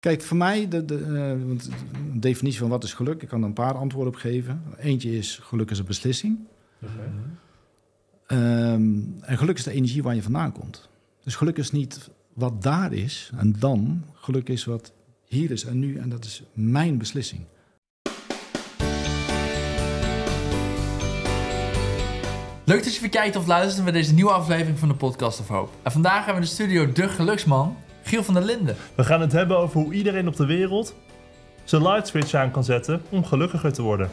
Kijk, voor mij, de, de, uh, want de definitie van wat is geluk, ik kan er een paar antwoorden op geven. Eentje is, geluk is een beslissing. Um, en geluk is de energie waar je vandaan komt. Dus geluk is niet wat daar is en dan. Geluk is wat hier is en nu en dat is mijn beslissing. Leuk dat je weer kijkt of luistert naar deze nieuwe aflevering van de Podcast of Hoop. En vandaag hebben we in de studio de geluksman, Giel van der Linden. We gaan het hebben over hoe iedereen op de wereld zijn light switch aan kan zetten om gelukkiger te worden.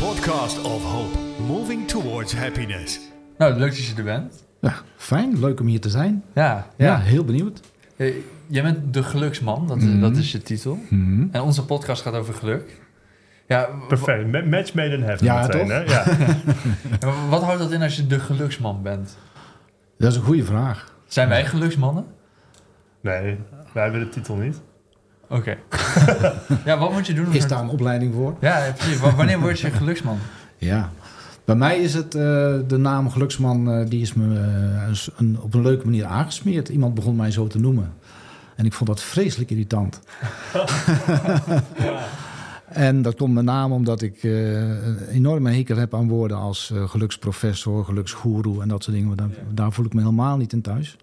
Podcast of Hope, moving towards happiness. Nou, leuk dat je er bent. Ja, fijn. Leuk om hier te zijn. Ja, ja. ja heel benieuwd. jij bent de geluksman, dat, mm dat is je titel. Mm En onze podcast gaat over geluk. Ja, Perfect. Match made in heaven ja, meteen, Hè? Ja. wat houdt dat in als je de geluksman bent? Dat is een goede vraag. Zijn wij geluksmannen? Nee, wij hebben de titel niet. Oké. ja, wat moet je doen? Is daar een opleiding voor? Ja, precies. Wanneer word je geluksman? Ja, bij mij is het uh, de naam geluksman, uh, die is me uh, een, op een leuke manier aangesmeerd. Iemand begon mij zo te noemen. En ik vond dat vreselijk irritant. ja. En dat komt met name omdat ik een enorme hekel heb aan woorden als geluksprofessor, geluksgoeroe en dat soort dingen. Daar, daar voel ik me helemaal niet in thuis.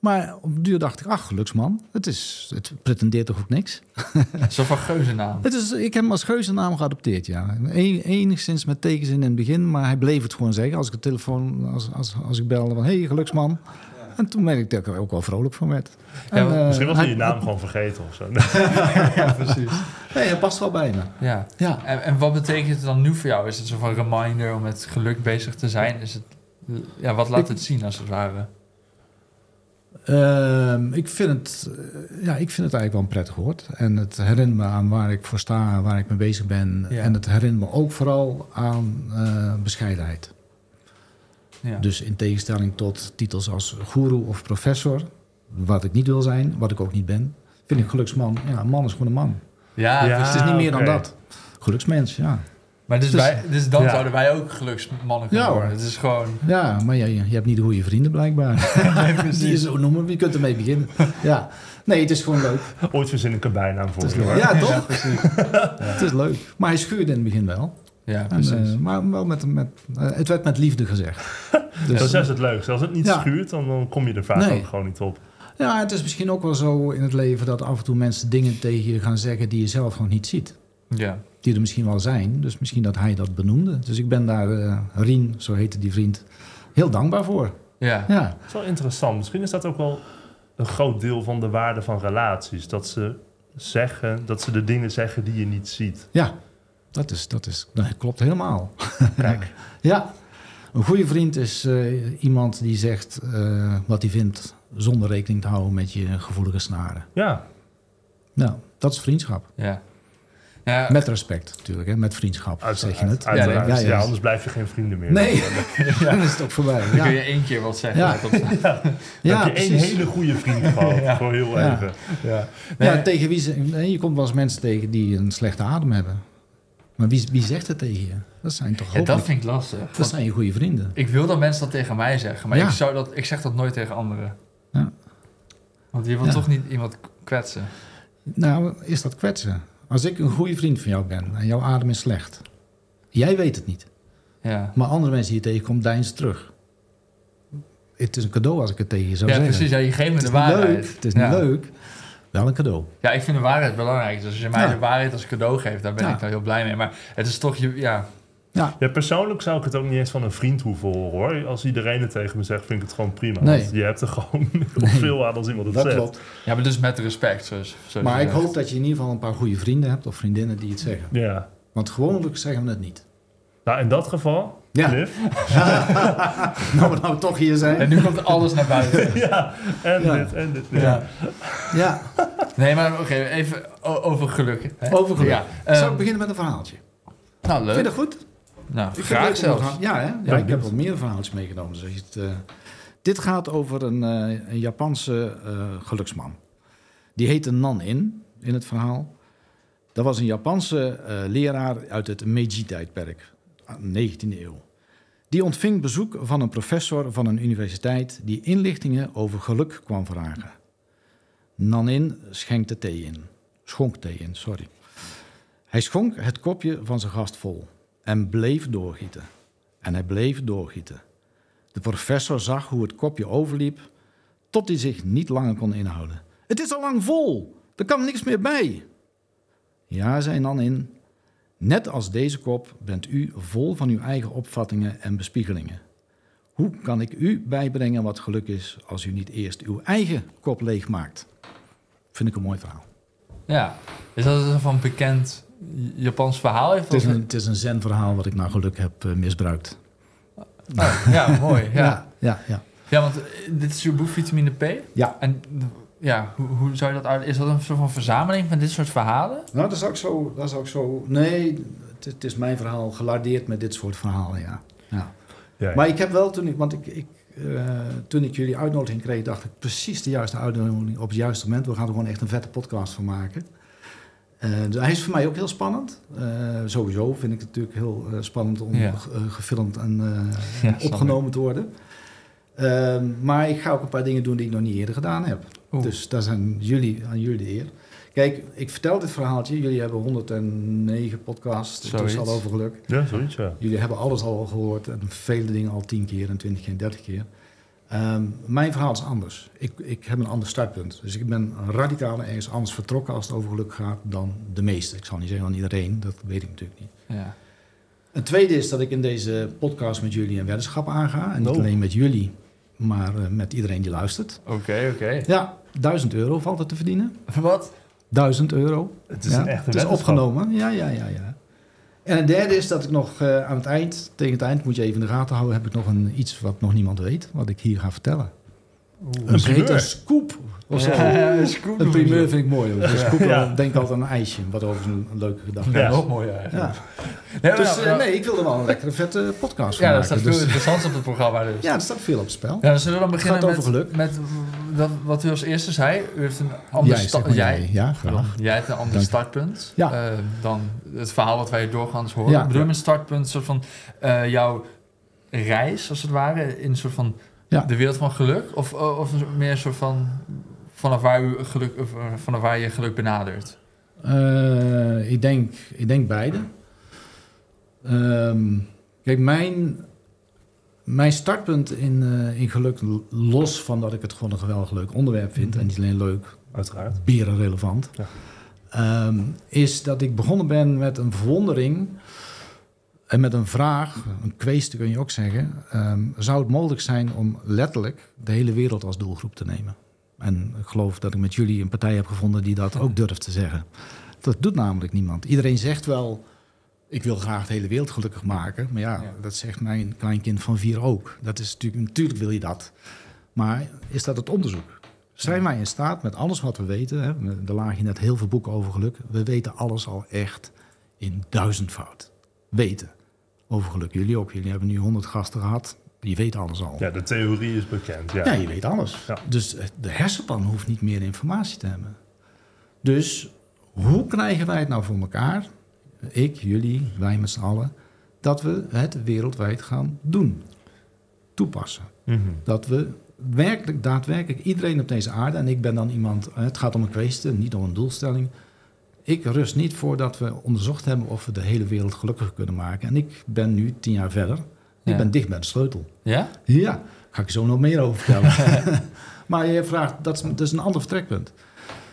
Maar op de duur dacht ik, ach, geluksman. Het, is, het pretendeert toch ook niks? Zo van geuzennaam. Het is, ik heb hem als geuzennaam geadopteerd, ja. enigszins met tegenzin in het begin, maar hij bleef het gewoon zeggen. Als ik de telefoon, als, als, als ik belde van, hé, hey, geluksman. En toen merkte ik dat ik er ook wel vrolijk van werd. Ja, en, misschien was hij je naam gewoon vergeten of zo. ja, precies. Nee, hij past wel bij me. Ja. ja. En, en wat betekent het dan nu voor jou? Is het zo van reminder om met geluk bezig te zijn? Is het, ja, wat laat het zien als het ware? Uh, ik, vind het, eh, ja, ik vind het eigenlijk wel een prettig woord. En het herinnert me aan waar ik voor sta, waar ik mee bezig ben. En het herinnert me ook vooral aan uh, bescheidenheid. Ja. Dus in tegenstelling tot titels als guru of professor, wat ik niet wil zijn, wat ik ook niet ben, vind ik geluksman. Ja, een man is gewoon een man. Ja, dus het is niet meer dan dat. Geluksmens, ja. Maar dus, dus, wij, dus dan zouden wij ook geluksmannen kunnen ja, worden. Het is gewoon... Ja, maar je, je hebt niet de goede vrienden blijkbaar. nee, precies. Die je zo noemen, je kunt ermee beginnen. Ja. Nee, het is gewoon leuk. Ooit verzin ik een bijnaam voor je. Ja, toch? Ja, precies. Het is leuk. Maar hij schuurde in het begin wel. Ja, precies. En, uh, maar wel met, met, uh, het werd met liefde gezegd. dus, dat is juist het leukste. Als het niet schuurt, dan, dan kom je er vaak nee. ook gewoon niet op. Ja, het is misschien ook wel zo in het leven dat af en toe mensen dingen tegen je gaan zeggen die je zelf nog niet ziet. Ja die er misschien wel zijn. Dus misschien dat hij dat benoemde. Dus ik ben daar, uh, Rien, zo heette die vriend, heel dankbaar voor. Ja. ja. Dat is wel interessant. Misschien is dat ook wel een groot deel van de waarde van relaties. Dat ze zeggen, dat ze de dingen zeggen die je niet ziet. Ja, dat, is, dat, is, dat klopt helemaal. Kijk. ja, een goede vriend is uh, iemand die zegt uh, wat hij vindt... zonder rekening te houden met je gevoelige snaren. Ja. Nou, dat is vriendschap. Ja. Ja. Met respect natuurlijk, hè? met vriendschap uit, zeg je het. ja, ja, ja, anders blijf je geen vrienden meer. Nee, dan is het ook voorbij. Dan kun je één keer wat zeggen. Ja. ja. heb je één hele goede vriend gehad, voor heel even. Ja. Ja. tegen wie ze, je komt wel eens mensen tegen die een slechte adem hebben. Maar wie, wie zegt het tegen je? Dat zijn toch ja, Dat vind ik lastig. Dat zijn je goede vrienden. Ik wil dat mensen dat tegen mij zeggen, maar ik, zou dat, ik zeg dat nooit tegen anderen. Ja. Want je wil toch niet iemand kwetsen? Nou, is dat kwetsen? Als ik een goede vriend van jou ben en jouw adem is slecht, jij weet het niet. Ja. Maar andere mensen die je tegenkomt, deins terug. Het is een cadeau als ik het tegen je zou ja, zeggen. Precies, ja, je geeft me de waarheid. Leuk, het is niet leuk, wel een cadeau. Ja, ik vind de waarheid belangrijk. Dus als je mij de waarheid als cadeau geeft, daar ben ik daar heel blij mee. Maar het is toch, je, ja, ja. ja, persoonlijk zou ik het ook niet eens van een vriend hoeven horen hoor. Als iedereen het tegen me zegt, vind ik het gewoon prima. Nee. Want je hebt er gewoon nee. veel aan als iemand het dat zegt. Klopt. Ja, maar dus met respect. Zoals, zoals maar ik hoop dat je in ieder geval een paar goede vrienden hebt of vriendinnen die het zeggen. Ja. Want gewoonlijk zeggen we het niet. Nou, in dat geval, ja. Cliff. nou, we nou toch hier zijn. En nu komt alles naar buiten. ja, en dit, en dit. Ja. ja. Nee, maar oké, even over geluk. Hè? Over geluk. Ja. Zou ik um, beginnen met een verhaaltje? Nou, leuk. Vind je dat goed? Nou, ik graag zelfs. Ja, hè? ja, ik heb wat meer verhaaltjes meegenomen. Dus het, uh, dit gaat over een, uh, een Japanse uh, geluksman. Die heette Nan In, in het verhaal. Dat was een Japanse leraar uit het Meiji-tijdperk, 19e eeuw. Die ontving bezoek van een professor van een universiteit... die inlichtingen over geluk kwam vragen. Nanin schenkte thee in. schonk thee in, sorry. Hij schonk het kopje van zijn gast vol en bleef doorgieten. En hij bleef doorgieten. De professor zag hoe het kopje overliep, tot hij zich niet langer kon inhouden. Het is al lang vol, er kan niks meer bij. Ja, zei Nan in, net als deze kop bent u vol van uw eigen opvattingen en bespiegelingen. Hoe kan ik u bijbrengen wat geluk is als u niet eerst uw eigen kop leegmaakt? Vind ik een mooi verhaal. Ja. Is dat een van bekend Japans verhaal? Heeft Het is een, het is een zen-verhaal wat ik naar geluk heb eh, misbruikt. Oh, ja, mooi. Ja. ja. ja, ja. want eh, dit is uw boek Vitamine P. Ja. En eh, ja, hoe, hoe zou je dat uit... Is dat een soort van verzameling van dit soort verhalen? Nou, dat is ook zo. Dat is ook zo nee, het, het is mijn verhaal gelardeerd met dit soort verhalen, ja. ja. Ja, Maar ik heb wel toen ik, want ik, ik, eh, toen ik jullie uitnodiging kreeg, dacht ik precies de juiste uitnodiging op het juiste moment. We gaan er gewoon echt een vette podcast van maken. Eh, dus hij is voor mij ook heel spannend. Eh, sowieso vind ik het natuurlijk heel eh, spannend om Ja. gefilmd en eh, Ja, opgenomen te worden. Ehm, maar ik ga ook een paar dingen doen die ik nog niet eerder gedaan heb. Oeh. Dus daar zijn jullie, aan jullie de eer. Kijk, ik vertel dit verhaaltje. Jullie hebben 109 podcasts. Het is al over geluk. Ja, zoiets, ja. Jullie hebben alles al gehoord en vele dingen al 10 keer en 20 keer en 30 keer. Ehm, mijn verhaal is anders. Ik, ik heb een ander startpunt. Dus ik ben radicaal ergens anders vertrokken als het over geluk gaat dan de meesten. Ik zal niet zeggen aan iedereen, dat weet ik natuurlijk niet. Ja. Een tweede is dat ik in deze podcast met jullie een weddenschap aanga. En niet Oh. alleen met jullie, maar eh, met iedereen die luistert. Oké, oké. Ja, 1000 euro valt er te verdienen. Wat? 1000 euro. Het is ja, een echte Het is opgenomen. Ja, ja, ja, ja. En een derde is dat ik nog eh, aan het eind, tegen het eind moet je even in de gaten houden, heb ik nog een, iets wat nog niemand weet, wat ik hier ga vertellen. Een Een scoop. Of zo. Ja, een scoop Een primeur vind ik mooi. Een scoop, Ja. dan denk ik altijd aan een ijsje, wat over een, een leuke gedachte. Ja, Ja. nog mooier eigenlijk. Ja. Nee, Dus nou, eh, nou, nee, ik wilde wel een lekkere vette podcast van Ja, dat maken. staat veel Dus- interessants op het programma dus. ja, er staat veel op het spel. Ja, dan zullen we dan beginnen gaat met, over geluk. met dat, wat u als eerste zei. U heeft een ander Jij, sta- zeg maar jij. Ja, graag. jij hebt een ander Dank. startpunt Ja. eh, dan het verhaal wat wij doorgaans horen. Ja. Ik bedoel, een startpunt, een soort van eh, jouw reis, als het ware, in een soort van Ja. de wereld van geluk? Of, eh, of meer een soort van vanaf waar, u geluk, vanaf waar je geluk benadert? Eh, ik, denk, ik denk beide. Ehm, kijk, mijn, mijn startpunt in, eh, in geluk, los van dat ik het gewoon een geweldig leuk onderwerp vind, en niet alleen leuk, Uiteraard. beren relevant, Ja. ehm, is dat ik begonnen ben met een verwondering en met een vraag, een kwestie kun je ook zeggen. ehm, zou het mogelijk zijn om letterlijk de hele wereld als doelgroep te nemen? En ik geloof dat ik met jullie een partij heb gevonden die dat ook durft te zeggen. Dat doet namelijk niemand. Iedereen zegt wel, ik wil graag de hele wereld gelukkig maken. Maar ja, Ja. dat zegt mijn kleinkind van vier ook. Dat is natuurlijk, natuurlijk wil je dat. Maar is dat het onderzoek? Zijn wij in staat met alles wat we weten, hè, er lagen hier net heel veel boeken over geluk, we weten alles al echt in duizendvoud. Weten over geluk. Jullie ook. Jullie hebben nu honderd gasten gehad. Je weet alles al. Ja, de theorie is bekend. Ja. Ja, je weet alles. Ja. Dus eh, de hersenpan hoeft niet meer informatie te hebben. Dus hoe krijgen wij het nou voor elkaar, ik, jullie, wij met z'n allen, dat we het wereldwijd gaan doen, toepassen? Mhm. Dat we werkelijk, daadwerkelijk iedereen op deze aarde, en ik ben dan iemand, eh, het gaat om een kwestie, niet om een doelstelling. Ik rust niet voordat we onderzocht hebben of we de hele wereld gelukkig kunnen maken. En ik ben nu tien jaar verder. Ik Ja. ben dicht bij de sleutel. Ja? Ja, ga ik zo nog meer over vertellen. maar je vraagt, dat is, dat is een ander vertrekpunt.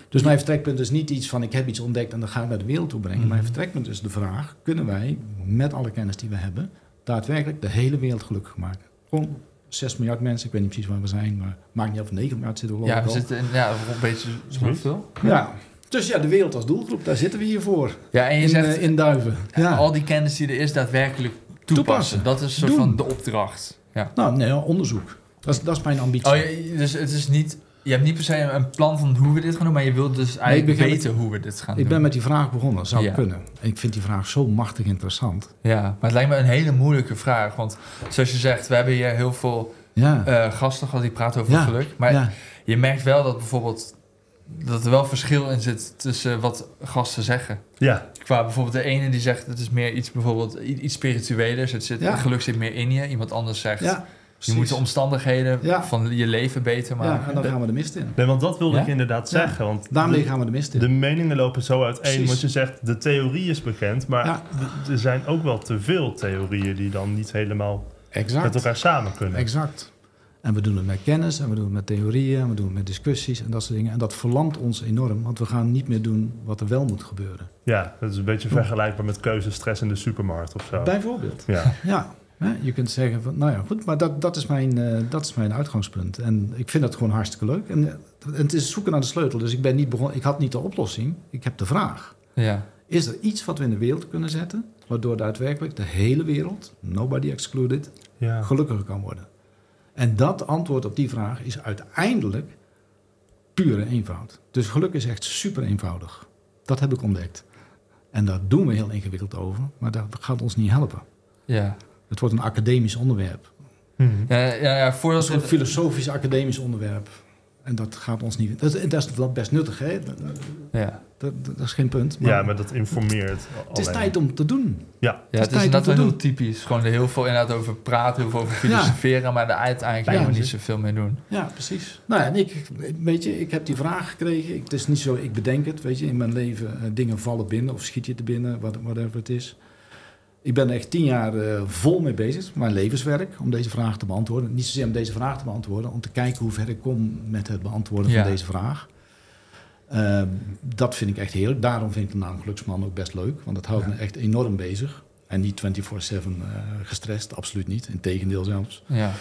Dus mijn vertrekpunt is niet iets van ik heb iets ontdekt en dat ga ik naar de wereld toe brengen. Mhm. Mijn vertrekpunt is de vraag, kunnen wij met alle kennis die we hebben, daadwerkelijk de hele wereld gelukkig maken? Gewoon 6 miljard mensen, ik weet niet precies waar we zijn, maar maakt niet uit of 9 miljard zitten we Ja, we zitten in, ja, een beetje zoveel. Ja, dus ja, de wereld als doelgroep, daar zitten we hier voor. Ja, en je In, zegt eh, in Duiven. Ja. al die kennis die er is daadwerkelijk toepassen. Toepassen. Dat is een soort Doen. van de opdracht. Ja. Nou, nee, onderzoek. Dat is, dat is mijn ambitie. Oh, dus het is niet... Je hebt niet per se een plan van hoe we dit gaan doen, maar je wilt dus eigenlijk weten hoe we dit gaan ik doen. ben met die vraag begonnen, zou Ja. kunnen. En ik vind die vraag zo machtig interessant. Ja, maar het lijkt me een hele moeilijke vraag. Want zoals je zegt, we hebben hier heel veel Ja, eh, gasten gehad die praten over Ja, geluk. Maar ja. je merkt wel dat bijvoorbeeld... dat er wel verschil in zit tussen wat gasten zeggen. Ja, Qua bijvoorbeeld de ene die zegt het is meer iets bijvoorbeeld iets spirituelers. Het zit, Ja. Geluk zit meer in je. Iemand anders zegt ja. Je moet de omstandigheden Ja. van je leven beter Ja, maken. en dan gaan we de mist in. Nee, want dat wilde Ja? ik inderdaad Ja. zeggen. Want Daarmee gaan we de mist in. de meningen lopen zo uiteen. Precies. Want je zegt, de theorie is bekend. Maar Ja. er zijn ook wel te veel theorieën die dan niet helemaal met exact. elkaar samen kunnen. Exact. En we doen het met kennis, en we doen het met theorieën, en we doen het met discussies en dat soort dingen. En dat verlamt ons enorm, want we gaan niet meer doen wat er wel moet gebeuren. Ja, dat is een beetje vergelijkbaar met keuzestress in de supermarkt of zo. Bijvoorbeeld. Ja. Ja, je kunt zeggen van, nou ja, goed, maar dat, dat, is mijn, eh, dat is mijn uitgangspunt. En ik vind dat gewoon hartstikke leuk. En, eh, en het is zoeken naar de sleutel. Dus ik, ben niet begonnen, ik had niet de oplossing, ik heb de vraag. Ja. Is er iets wat we in de wereld kunnen zetten, waardoor daadwerkelijk de hele wereld, nobody excluded, Ja. gelukkiger kan worden? En dat antwoord op die vraag is uiteindelijk pure eenvoud. Dus geluk is echt super eenvoudig. Dat heb ik ontdekt. En daar doen we heel ingewikkeld over, maar dat gaat ons niet helpen. Ja. Het wordt een academisch onderwerp. Mhm. Ja, ja, ja, een filosofisch academisch onderwerp. En dat gaat ons niet... Dat, dat is best nuttig, hè? Dat, Ja. dat, dat is geen punt. Maar Ja, maar dat informeert het is alleen. tijd om te doen. Ja, Ja, is het is tijd om inderdaad te wel heel doen. typisch. Gewoon er heel veel inderdaad over praten, heel veel over filosoferen, maar er uiteindelijk Ja, helemaal niet zoveel mee doen. Ja, precies. Nou ja, en ik, weet je, ik heb die vraag gekregen. Ik, het is niet zo, ik bedenk het, weet je. In mijn leven, eh, dingen vallen binnen of schiet je te binnen, wat- whatever het is. Ik ben er echt tien jaar eh, vol mee bezig, mijn levenswerk, om deze vraag te beantwoorden. Niet zozeer om deze vraag te beantwoorden, om te kijken hoe ver ik kom met het beantwoorden Ja. van deze vraag. Ehm, dat vind ik echt heerlijk. Daarom vind ik de naam Geluksman ook best leuk, want dat houdt Ja. me echt enorm bezig. En niet 24-7 eh, gestrest, absoluut niet. Integendeel zelfs. Ja.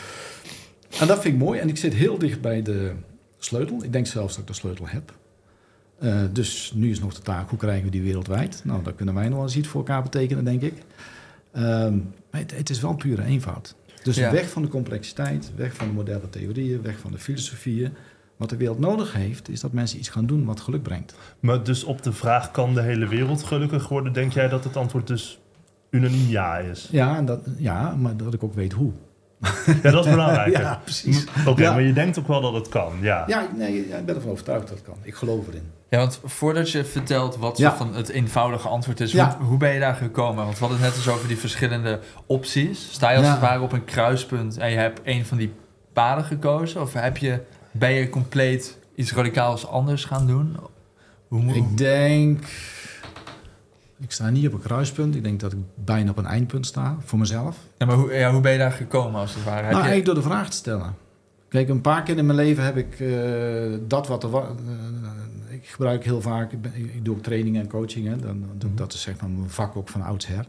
En dat vind ik mooi. En ik zit heel dicht bij de sleutel. Ik denk zelfs dat ik de sleutel heb. Eh, dus nu is nog de taak, hoe krijgen we die wereldwijd? Nou, daar kunnen wij nog wel eens iets voor elkaar betekenen, denk ik. Ehm, maar het, het is wel pure eenvoud. Dus Ja. weg van de complexiteit, weg van de moderne theorieën, weg van de filosofieën. Wat de wereld nodig heeft, is dat mensen iets gaan doen wat geluk brengt. maar dus op de vraag, kan de hele wereld gelukkig worden? Denk jij dat het antwoord dus unaniem ja is? Ja, en dat, ja maar dat ik ook weet hoe. Ja, dat is belangrijk. Ja, precies. Oké, Ja. maar je denkt ook wel dat het kan, ja. Ja, nee, ja, ik ben ervan overtuigd dat het kan. Ik geloof erin. Ja, want voordat je vertelt wat Ja. zo van het eenvoudige antwoord is, Ja. hoe, hoe ben je daar gekomen? Want we hadden het net eens over die verschillende opties. Sta je als Ja. het ware op een kruispunt en je hebt een van die paden gekozen? Of heb je, ben je compleet iets radicaals anders gaan doen? Hoe moet Ik denk. Ik sta niet op een kruispunt. Ik denk dat ik bijna op een eindpunt sta voor mezelf. ja, maar hoe, ja, hoe ben je daar gekomen als het ware? Nou, je, eigenlijk door de vraag te stellen. Kijk, een paar keer in mijn leven heb ik eh, dat wat er was. ik gebruik heel vaak. Ik, ik doe ook trainingen en coaching. Hè, dan, dan- Mhm. Dat is zeg maar mijn vak ook van oudsher.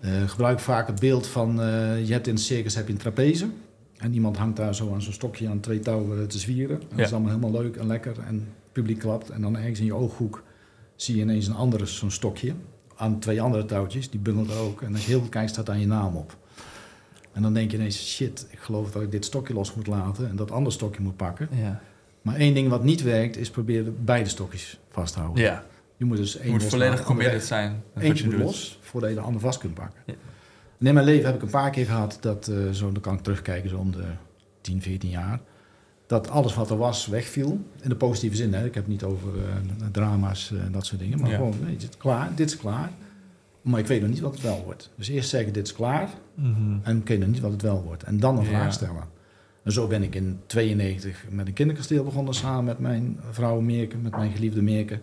Eh gebruik vaak het beeld van. eh, je hebt in een circus heb je een trapeze. En iemand hangt daar zo aan zo'n stokje aan twee touwen te zwieren. En Dat is allemaal helemaal leuk en lekker. En het publiek klapt. En dan ergens in je ooghoek zie je ineens een andere zo'n stokje. Aan twee andere touwtjes. Die bungelt er ook. En als je heel veel kijkt, staat daar je naam op. En dan denk je ineens, shit, ik geloof dat ik dit stokje los moet laten en dat andere stokje moet pakken. ja. Maar één ding wat niet werkt, is proberen beide stokjes vast te houden. ja, Je moet dus je één moet los volledig committed zijn Eentje je moet los, voordat je de ander vast kunt pakken. Ja. En in mijn leven heb ik een paar keer gehad, dat, eh, zo, dan kan ik terugkijken, zo om de 10, 14 jaar, dat alles wat er was wegviel. In de positieve zin, hè. ik heb het niet over eh, drama's en dat soort dingen, maar Ja. gewoon, nee, dit is klaar, dit is klaar. Maar ik weet nog niet wat het wel wordt. Dus eerst zeggen, dit is klaar, Mhm. en ik weet nog niet wat het wel wordt. En dan een Ja. vraag stellen. En zo ben ik in 92 met een kinderkasteel begonnen samen met mijn vrouw Meerke, met mijn geliefde Meerke.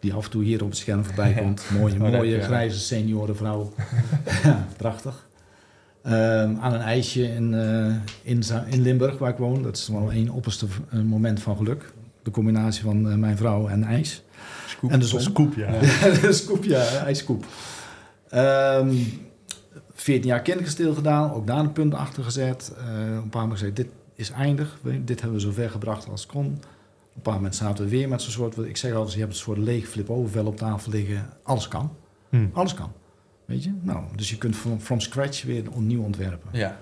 Die af en toe hier op het scherm voorbij komt. Mooie, Oh, mooie grijze seniorenvrouw. ja, prachtig. Ehm, aan een ijsje in, eh, in, in Limburg, waar ik woon. Dat is wel één opperste moment van geluk. De combinatie van eh, mijn vrouw en ijs. Scoop. En de zon. Scoop, ja. de scoop, ja, ijskoep. Ehm 14 jaar kinderkasteel gedaan, ook daar een punt achter gezet. Eh, een paar moment gezegd, dit is eindig. We- Dit hebben we zo ver gebracht als het kon. Op een paar moment zaten we weer met zo'n soort... Ik zeg altijd, je hebt een soort leeg flip-overvel op tafel liggen. Alles kan. Hm. Alles kan. Weet je? Nou, dus je kunt from, from scratch weer opnieuw ontwerpen. Ja,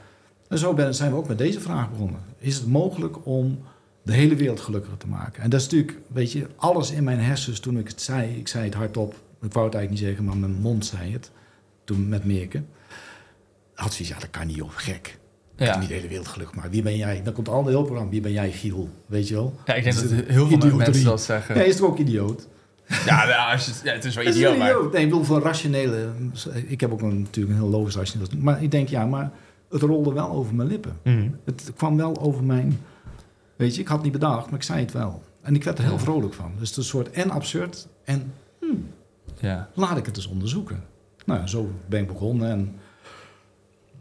En zo ben, zijn we ook met deze vraag begonnen. Is het mogelijk om de hele wereld gelukkiger te maken? En dat is natuurlijk, weet je, alles in mijn hersens toen ik het zei. Ik zei het hardop. Ik wou het eigenlijk niet zeggen, maar mijn mond zei het. Toen met Merken. Had zoiets, ja, dat kan niet, joh, gek. Ik ja. kan niet de hele wereld gelukkig maken. Wie ben jij? Dan komt al de heel programma. Wie ben jij, Giel? Weet je wel? ja, ik denk dat het- heel veel idioterie. mensen dat zeggen. Ja, is toch ook idioot? Ja, nou, als je, ja het is wel idioot, maar... Nee, ik bedoel, voor rationele... Ik heb ook een, natuurlijk een heel logisch rationeel... Maar ik denk, ja, maar het rolde wel over mijn lippen. Mhm. Het kwam wel over mijn... Weet je, ik had niet bedacht, maar ik zei het wel. En ik werd er heel vrolijk van. Dus het is een soort en absurd en Ja. laat ik het eens onderzoeken. Nou, zo ben ik begonnen en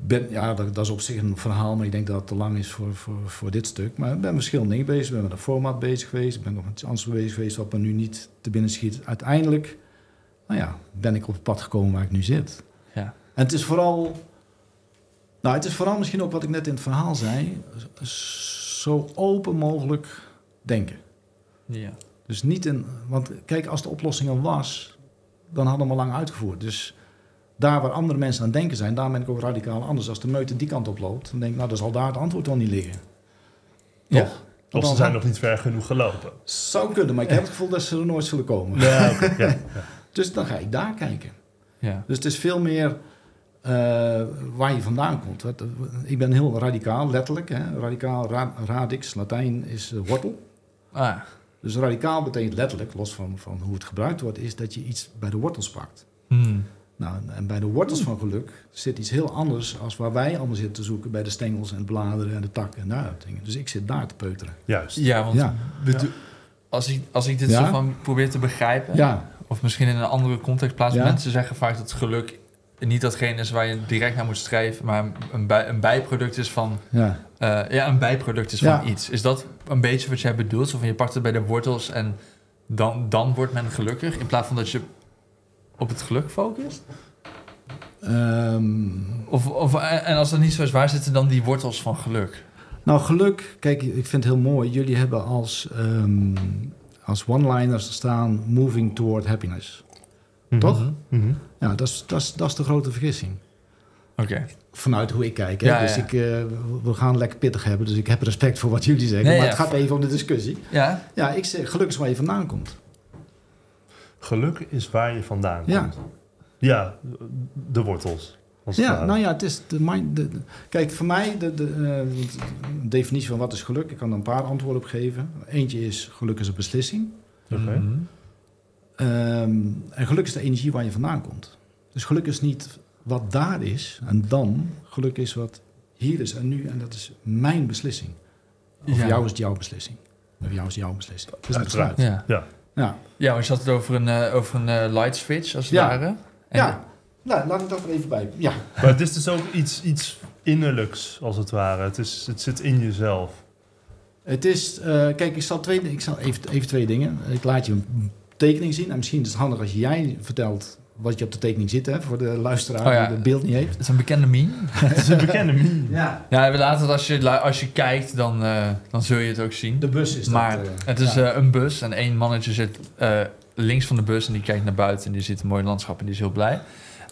ben, ja, dat, dat is op zich een verhaal, maar ik denk dat het te lang is voor, voor, voor dit stuk. Maar ik ben verschillende dingen bezig. Ik ben met een format bezig geweest. Ik ben nog met iets anders bezig geweest wat me nu niet te binnen schiet. Uiteindelijk, nou ja, ben ik op het pad gekomen waar ik nu zit. Ja. En het is vooral, nou, het is vooral misschien ook wat ik net in het verhaal zei, zo open mogelijk denken. Ja. Dus niet in, want kijk, als de oplossing er was, dan hadden we hem al lang uitgevoerd. Dus daar waar andere mensen aan denken zijn, daar ben ik ook radicaal anders. Als de meute die kant op loopt, dan denk ik, nou, dan zal daar het antwoord wel niet liggen. Ja. Toch? Of ze zijn nog niet ver genoeg gelopen. Zou kunnen, maar ik heb het gevoel dat ze er nooit zullen komen. Ja, ja. Dus dan ga ik daar kijken. Ja. Dus het is veel meer eh, waar je vandaan komt. Wat, ik ben heel radicaal, letterlijk. Hè? Radicaal, ra- radix, Latijn is eh, wortel. Ah, Dus radicaal betekent letterlijk, los van, van hoe het gebruikt wordt, is dat je iets bij de wortels pakt. hmm. Nou, en bij de wortels van geluk zit iets heel anders als waar wij allemaal zitten te zoeken bij de stengels en de bladeren en de takken en daar dingen. Dus ik zit daar te peuteren. Juist. Ja, want Ja. Als, ik, als ik dit Ja? zo van probeer te begrijpen, Ja, of misschien in een andere context plaatsen, Ja? mensen zeggen vaak dat geluk niet datgene is waar je direct naar moet streven, maar een, bij, een bijproduct is van ja. eh, ja, een bijproduct is van Ja. iets. Is dat een beetje wat jij bedoelt? Zo van je pakt het bij de wortels en dan, dan wordt men gelukkig, in plaats van dat je op het geluk focust? Ehm, Of, of, en als dat niet zo is, waar zitten dan die wortels van geluk? nou, geluk, kijk, ik vind het heel mooi. Jullie hebben als, ehm, als one-liners staan moving toward happiness. Mhm. Toch? Mhm. Ja, dat is, dat, is, dat is de grote vergissing. Oké. Vanuit hoe ik kijk. Hè? Ja, dus ja. ik, eh, we gaan lekker pittig hebben, dus ik heb respect voor wat jullie zeggen. Nee, maar ja. het gaat even om de discussie. Ja? Ja, ik zeg, geluk is waar je vandaan komt. Geluk is waar je vandaan Ja. komt. Ja, de wortels. Het Ja, nou ja, het is de mind. De, de- kijk, voor mij, de, de, eh, de definitie van wat is geluk, ik kan er een paar antwoorden op geven. Eentje is: geluk is een beslissing. Oké. Mhm. Ehm, en geluk is de energie waar je vandaan komt. Dus geluk is niet wat daar is en dan. Geluk is wat hier is en nu en dat is mijn beslissing. Of Ja. jou is het jouw beslissing. Of jou is het jouw beslissing. Het is een Uiteraard. besluit. Ja. Ja. Ja. Ja, maar je had het over een, eh, over een eh, light switch, als het Ja. ware. En ja. Nou, laat ik dat er even bij. Ja. Maar het is dus ook iets, iets innerlijks, als het ware. Het, is, het zit in jezelf. Het is, eh, kijk, ik zal, twee, ik zal even, even twee dingen. Ik laat je een tekening zien. En misschien is het handig als jij vertelt wat je op de tekening zit, hè, voor de luisteraar Oh ja. die het beeld niet heeft. Het is een bekende meme. Het is een bekende meme. Ja. Ja, we laten het als je, als je kijkt, dan, eh, dan zul je het ook zien. De bus is maar dat. eh, het is ja. eh, een bus en één mannetje zit eh, links van de bus en die kijkt naar buiten en die ziet een mooi landschap en die is heel blij.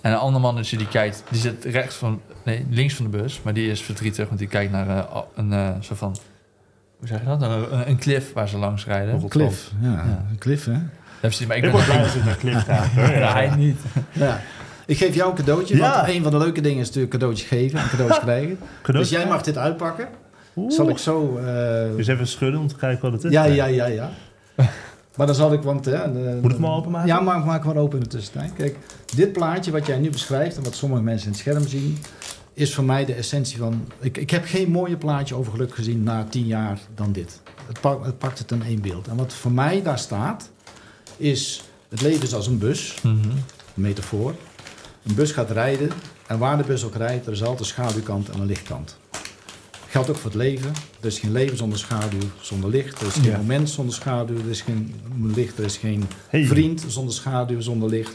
En een ander mannetje die kijkt, die zit rechts van, nee, links van de bus, maar die is verdrietig, want die kijkt naar een eh, soort van, hoe zeg je dat? Een, een cliff waar ze langs rijden. Nog- Cliff. Ja, Ja. een cliff, hè? Ja, precies, maar ik Ik ben blij als ga. hoor. Ja, hij niet. Ja. Ik geef jou een cadeautje, Ja. want een van de leuke dingen is natuurlijk cadeautjes geven en cadeautjes krijgen. Cadeautje? Dus jij mag dit uitpakken. Oeh. Zal ik zo... eh, Dus even schudden om te kijken wat het is. ja, ja, ja, ja. Maar dan zal ik, want... eh, de- Moet ik hem al openmaken? Ja, maak, maak maar open in de tussentijd. Kijk, dit plaatje wat jij nu beschrijft en wat sommige mensen in het scherm zien, is voor mij de essentie van. Ik, ik heb geen mooier plaatje over geluk gezien na tien jaar dan dit. Het, pak, het pakt het in één beeld. En wat voor mij daar staat, is het leven is als een bus, Mhm. een metafoor. Een bus gaat rijden en waar de bus ook rijdt, er is altijd een schaduwkant en een lichtkant. Geldt ook voor het leven. Er is geen leven zonder schaduw, zonder licht. Er is geen Ja. moment zonder schaduw. Er is geen licht, er is geen Hey. vriend zonder schaduw, zonder licht.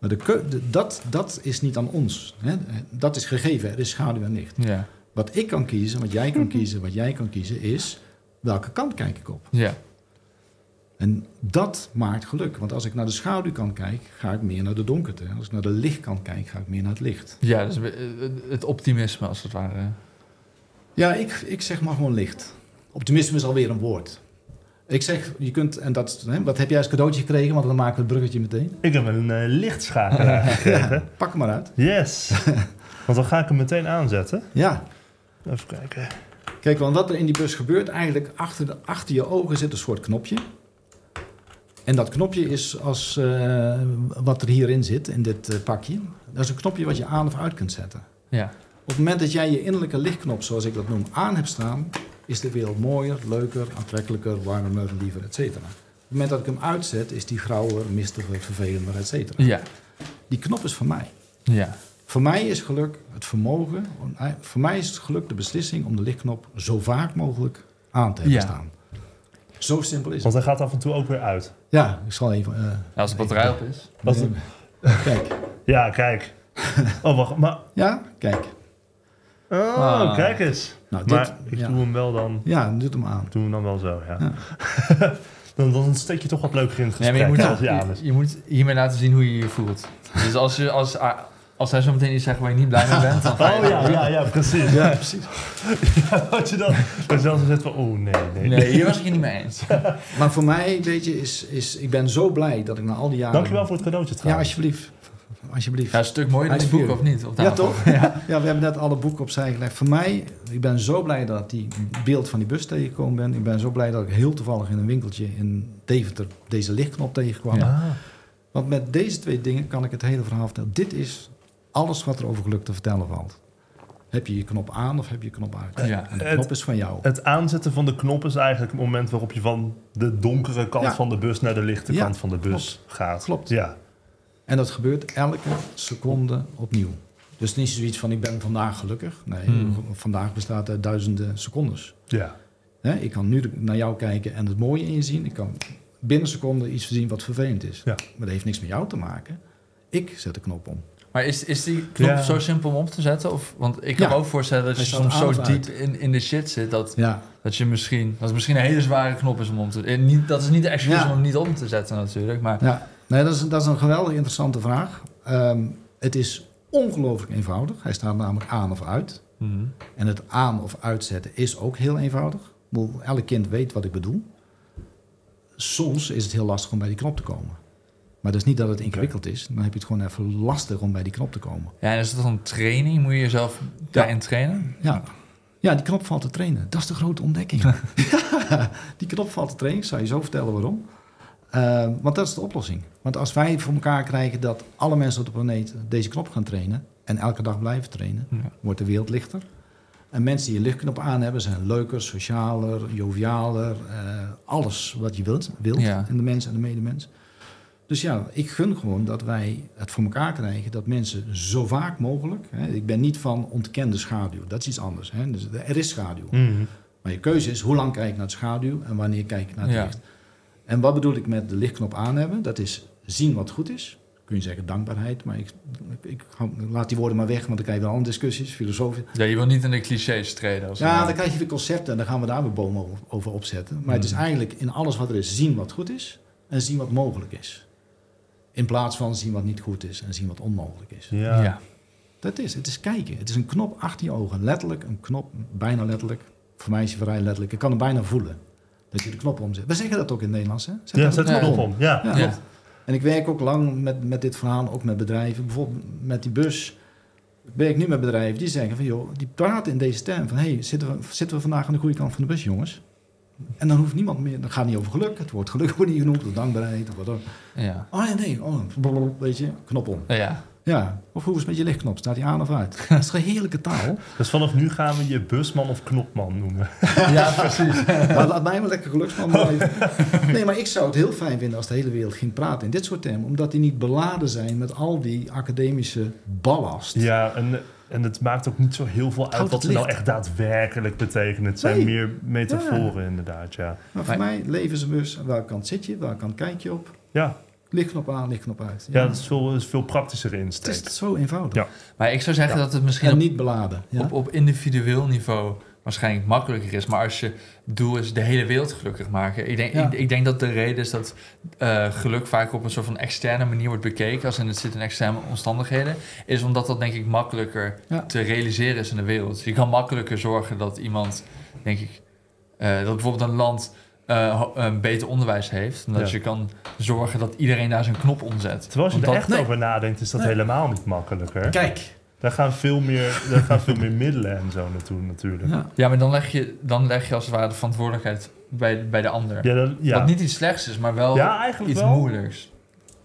Maar de- dat, dat is niet aan ons. Hè? Dat is gegeven, er is schaduw en licht. Ja. Wat ik kan kiezen, wat jij kan kiezen, wat jij kan kiezen, is welke kant kijk ik op. Ja. En dat maakt geluk. Want als ik naar de schaduwkant kijk, ga ik meer naar de donkerte. Als ik naar de lichtkant kijk, ga ik meer naar het licht. Ja, dus het optimisme als het ware. Ja, ik, ik zeg maar gewoon licht. Optimisme is alweer een woord. Ik zeg, je kunt, en dat, hè, wat heb jij als cadeautje gekregen? Want dan maken we het bruggetje meteen. Ik heb een eh, lichtschakelaar gekregen. Pak hem maar uit. Yes. Want dan ga ik hem meteen aanzetten. Ja, Even kijken. Kijk, want wat er in die bus gebeurt, eigenlijk achter, de, achter je ogen zit een soort knopje. En dat knopje is als eh, wat er hierin zit, in dit eh, pakje. Dat is een knopje wat je aan of uit kunt zetten. Ja. Op het moment dat jij je innerlijke lichtknop, zoals ik dat noem, aan hebt staan, is de wereld mooier, leuker, aantrekkelijker, warmer, liever, et cetera. Op het moment dat ik hem uitzet, is die grauwer, mistiger, vervelender, et cetera. Ja, Die knop is van mij. ja. Voor mij is geluk het vermogen, om- voor mij is het geluk de beslissing om de lichtknop zo vaak mogelijk aan te hebben Ja. staan. Zo simpel is Want het. hij gaat af en toe ook weer uit. Ja, ik zal even... eh, Als de batterij op is. Als de- Kijk. Ja, kijk. Oh, wacht. Maar, Ja, kijk. oh, Ah. kijk eens. Nou, dit, Maar ik ja. doe hem wel dan, Ja, doe hem aan. doe hem dan wel zo, ja. Ja. dan, dan steek je toch wat leuker in het Nee, gesprek. maar je moet, je, Janus. je moet hiermee laten zien hoe je je voelt. Dus als, je, als, als hij zo meteen iets zegt waar je niet blij mee bent, dan. Oh ja, ja, ja, precies. Ja, precies. Ja, dat je dan, dan zo zegt van, oh nee, nee. Nee, hier was ik het niet mee eens. Maar voor mij, weet je, is, is... Ik ben zo blij dat ik na al die jaren... Dankjewel voor het cadeautje Ja, trouwens. alsjeblieft. Alsjeblieft. Ja, een stuk mooier dan die boek, of niet? Op Ja, toch? Ja. we hebben net alle boeken opzij gelegd. Voor mij, ik ben zo blij dat ik die beeld van die bus tegengekomen ben. Ik ben zo blij dat ik heel toevallig in een winkeltje in Deventer deze lichtknop tegenkwam. Ja. Ah, Want met deze twee dingen kan ik het hele verhaal vertellen. Dit is alles wat er over geluk te vertellen valt. Heb je je knop aan of heb je je knop uit? Ja. En de Het- knop is van jou. het aanzetten van de knop is eigenlijk het moment waarop je van de donkere kant Ja. van de bus naar de lichte Ja, kant van de bus gaat. Klopt. Ja. En dat gebeurt elke seconde opnieuw. Dus niet zoiets van ik ben vandaag gelukkig. Nee, Hmm. vandaag bestaat uit duizenden secondes. Ja. Hè, ik kan nu naar jou kijken en het mooie in je zien. Ik kan binnen een seconde iets zien wat vervelend is. Ja. Maar dat heeft niks met jou te maken. Ik zet de knop om. Maar is, is die knop Ja. zo simpel om op te zetten? Of, want ik kan Ja. me ook voorstellen dat je soms zo diep in, in de shit zit... Dat, Ja, dat je misschien... Dat het misschien een hele zware knop is om om te... eh, Niet, dat is niet de excuus om hem niet om te zetten natuurlijk, maar... ja. Nee, dat, is, dat is een geweldig interessante vraag. Ehm, het is ongelooflijk eenvoudig. Hij staat namelijk aan of uit. Mhm. En het aan of uitzetten is ook heel eenvoudig. Elk kind weet wat ik bedoel. Soms is het heel lastig om bij die knop te komen. Maar dat is niet dat het ingewikkeld is. Dan heb je het gewoon even lastig om bij die knop te komen. Ja, en is dat dan training? Moet je jezelf daarin trainen? Ja. ja, die knop valt te trainen. Dat is de grote ontdekking. Ja, die knop valt te trainen. Ik zal je zo vertellen waarom. Eh, want dat is de oplossing. Want als wij voor elkaar krijgen dat alle mensen op de planeet deze knop gaan trainen... en elke dag blijven trainen, Ja. wordt de wereld lichter. En mensen die een lichtknop aan hebben zijn leuker, socialer, jovialer. eh, alles wat je wilt, wilt in de mens en de medemens. Dus ja, ik gun gewoon dat wij het voor elkaar krijgen dat mensen zo vaak mogelijk. Hè, ik ben niet van ontkende schaduw, dat is iets anders. Hè, dus er is schaduw. Mhm. Maar je keuze is hoe lang kijk ik naar de schaduw en wanneer kijk ik naar het Ja. licht. En wat bedoel ik met de lichtknop aan hebben? Dat is zien wat goed is. Kun je zeggen dankbaarheid, maar ik, ik, laat die woorden maar weg, want dan krijg je wel andere discussies, filosofie. Ja, je wil niet in de clichés treden. Als Ja, een- dan krijg je weer concepten en dan gaan we daar weer bomen over, over opzetten. Maar het is eigenlijk in alles wat er is zien wat goed is en zien wat mogelijk is. In plaats van zien wat niet goed is en zien wat onmogelijk is. Ja. ja. Dat is, het is kijken. Het is een knop achter je ogen. Letterlijk een knop, bijna letterlijk. Voor mij is het vrij letterlijk. Ik kan hem bijna voelen. Dat je de knop omzet. We zeggen dat ook in het Nederlands, hè? Zet Ja, zet de knop om. Ja, Ja. klopt. En ik werk ook lang met, met dit verhaal, ook met bedrijven. Bijvoorbeeld met die bus. Ik werk nu met bedrijven die zeggen van, joh, die praten in deze term van, hey, zitten we, zitten we vandaag aan de goede kant van de bus, jongens? En dan hoeft niemand meer, dan gaat niet over geluk. Het woord geluk wordt niet genoemd, of dankbaarheid, of wat dan. Ja. Oh nee, nee, oh, blablabla, weet je, knop om. ja. Ja, of hoe is het met je lichtknop? Staat die aan of uit? Dat is een heerlijke taal. Dus vanaf nu gaan we je busman of knopman noemen. Ja, precies. Maar laat mij maar lekker geluksman blijven. Nee, maar ik zou het heel fijn vinden als de hele wereld ging praten in dit soort termen. Omdat die niet beladen zijn met al die academische ballast. Ja, en, en het maakt ook niet zo heel veel uit wat het ze nou echt daadwerkelijk betekenen. Het zijn Nee. meer metaforen inderdaad, ja. Maar voor mij leven ze bus. Aan welke kant zit je? Welke kant kijk je op? Ja, Lichtknop aan, lichtknop uit. ja dat is veel, is veel praktischer het insteek. is zo eenvoudig. Ja. Maar ik zou zeggen Ja. dat het misschien En niet beladen. Ja? op, op individueel niveau waarschijnlijk makkelijker is. Maar als je doel is de hele wereld gelukkig maken. Ik denk, Ja. ik, ik denk dat de reden is dat eh, geluk vaak op een soort van externe manier wordt bekeken. Als in het zit in externe omstandigheden. Is omdat dat denk ik makkelijker Ja. te realiseren is in de wereld. Je kan makkelijker zorgen dat iemand, denk ik, eh, dat bijvoorbeeld een land eh, een beter onderwijs heeft. En dat Ja. je kan zorgen dat iedereen daar zijn knop omzet. Terwijl als je Want er dat- echt nee. over nadenkt, is dat Nee. helemaal niet makkelijker. Kijk. Daar gaan veel meer, daar gaan veel meer middelen en zo naartoe natuurlijk. Ja, maar dan leg je, dan leg je als het ware de verantwoordelijkheid bij, bij de ander. dan, ja. Wat niet iets slechts is, maar wel iets wel. moeilijks.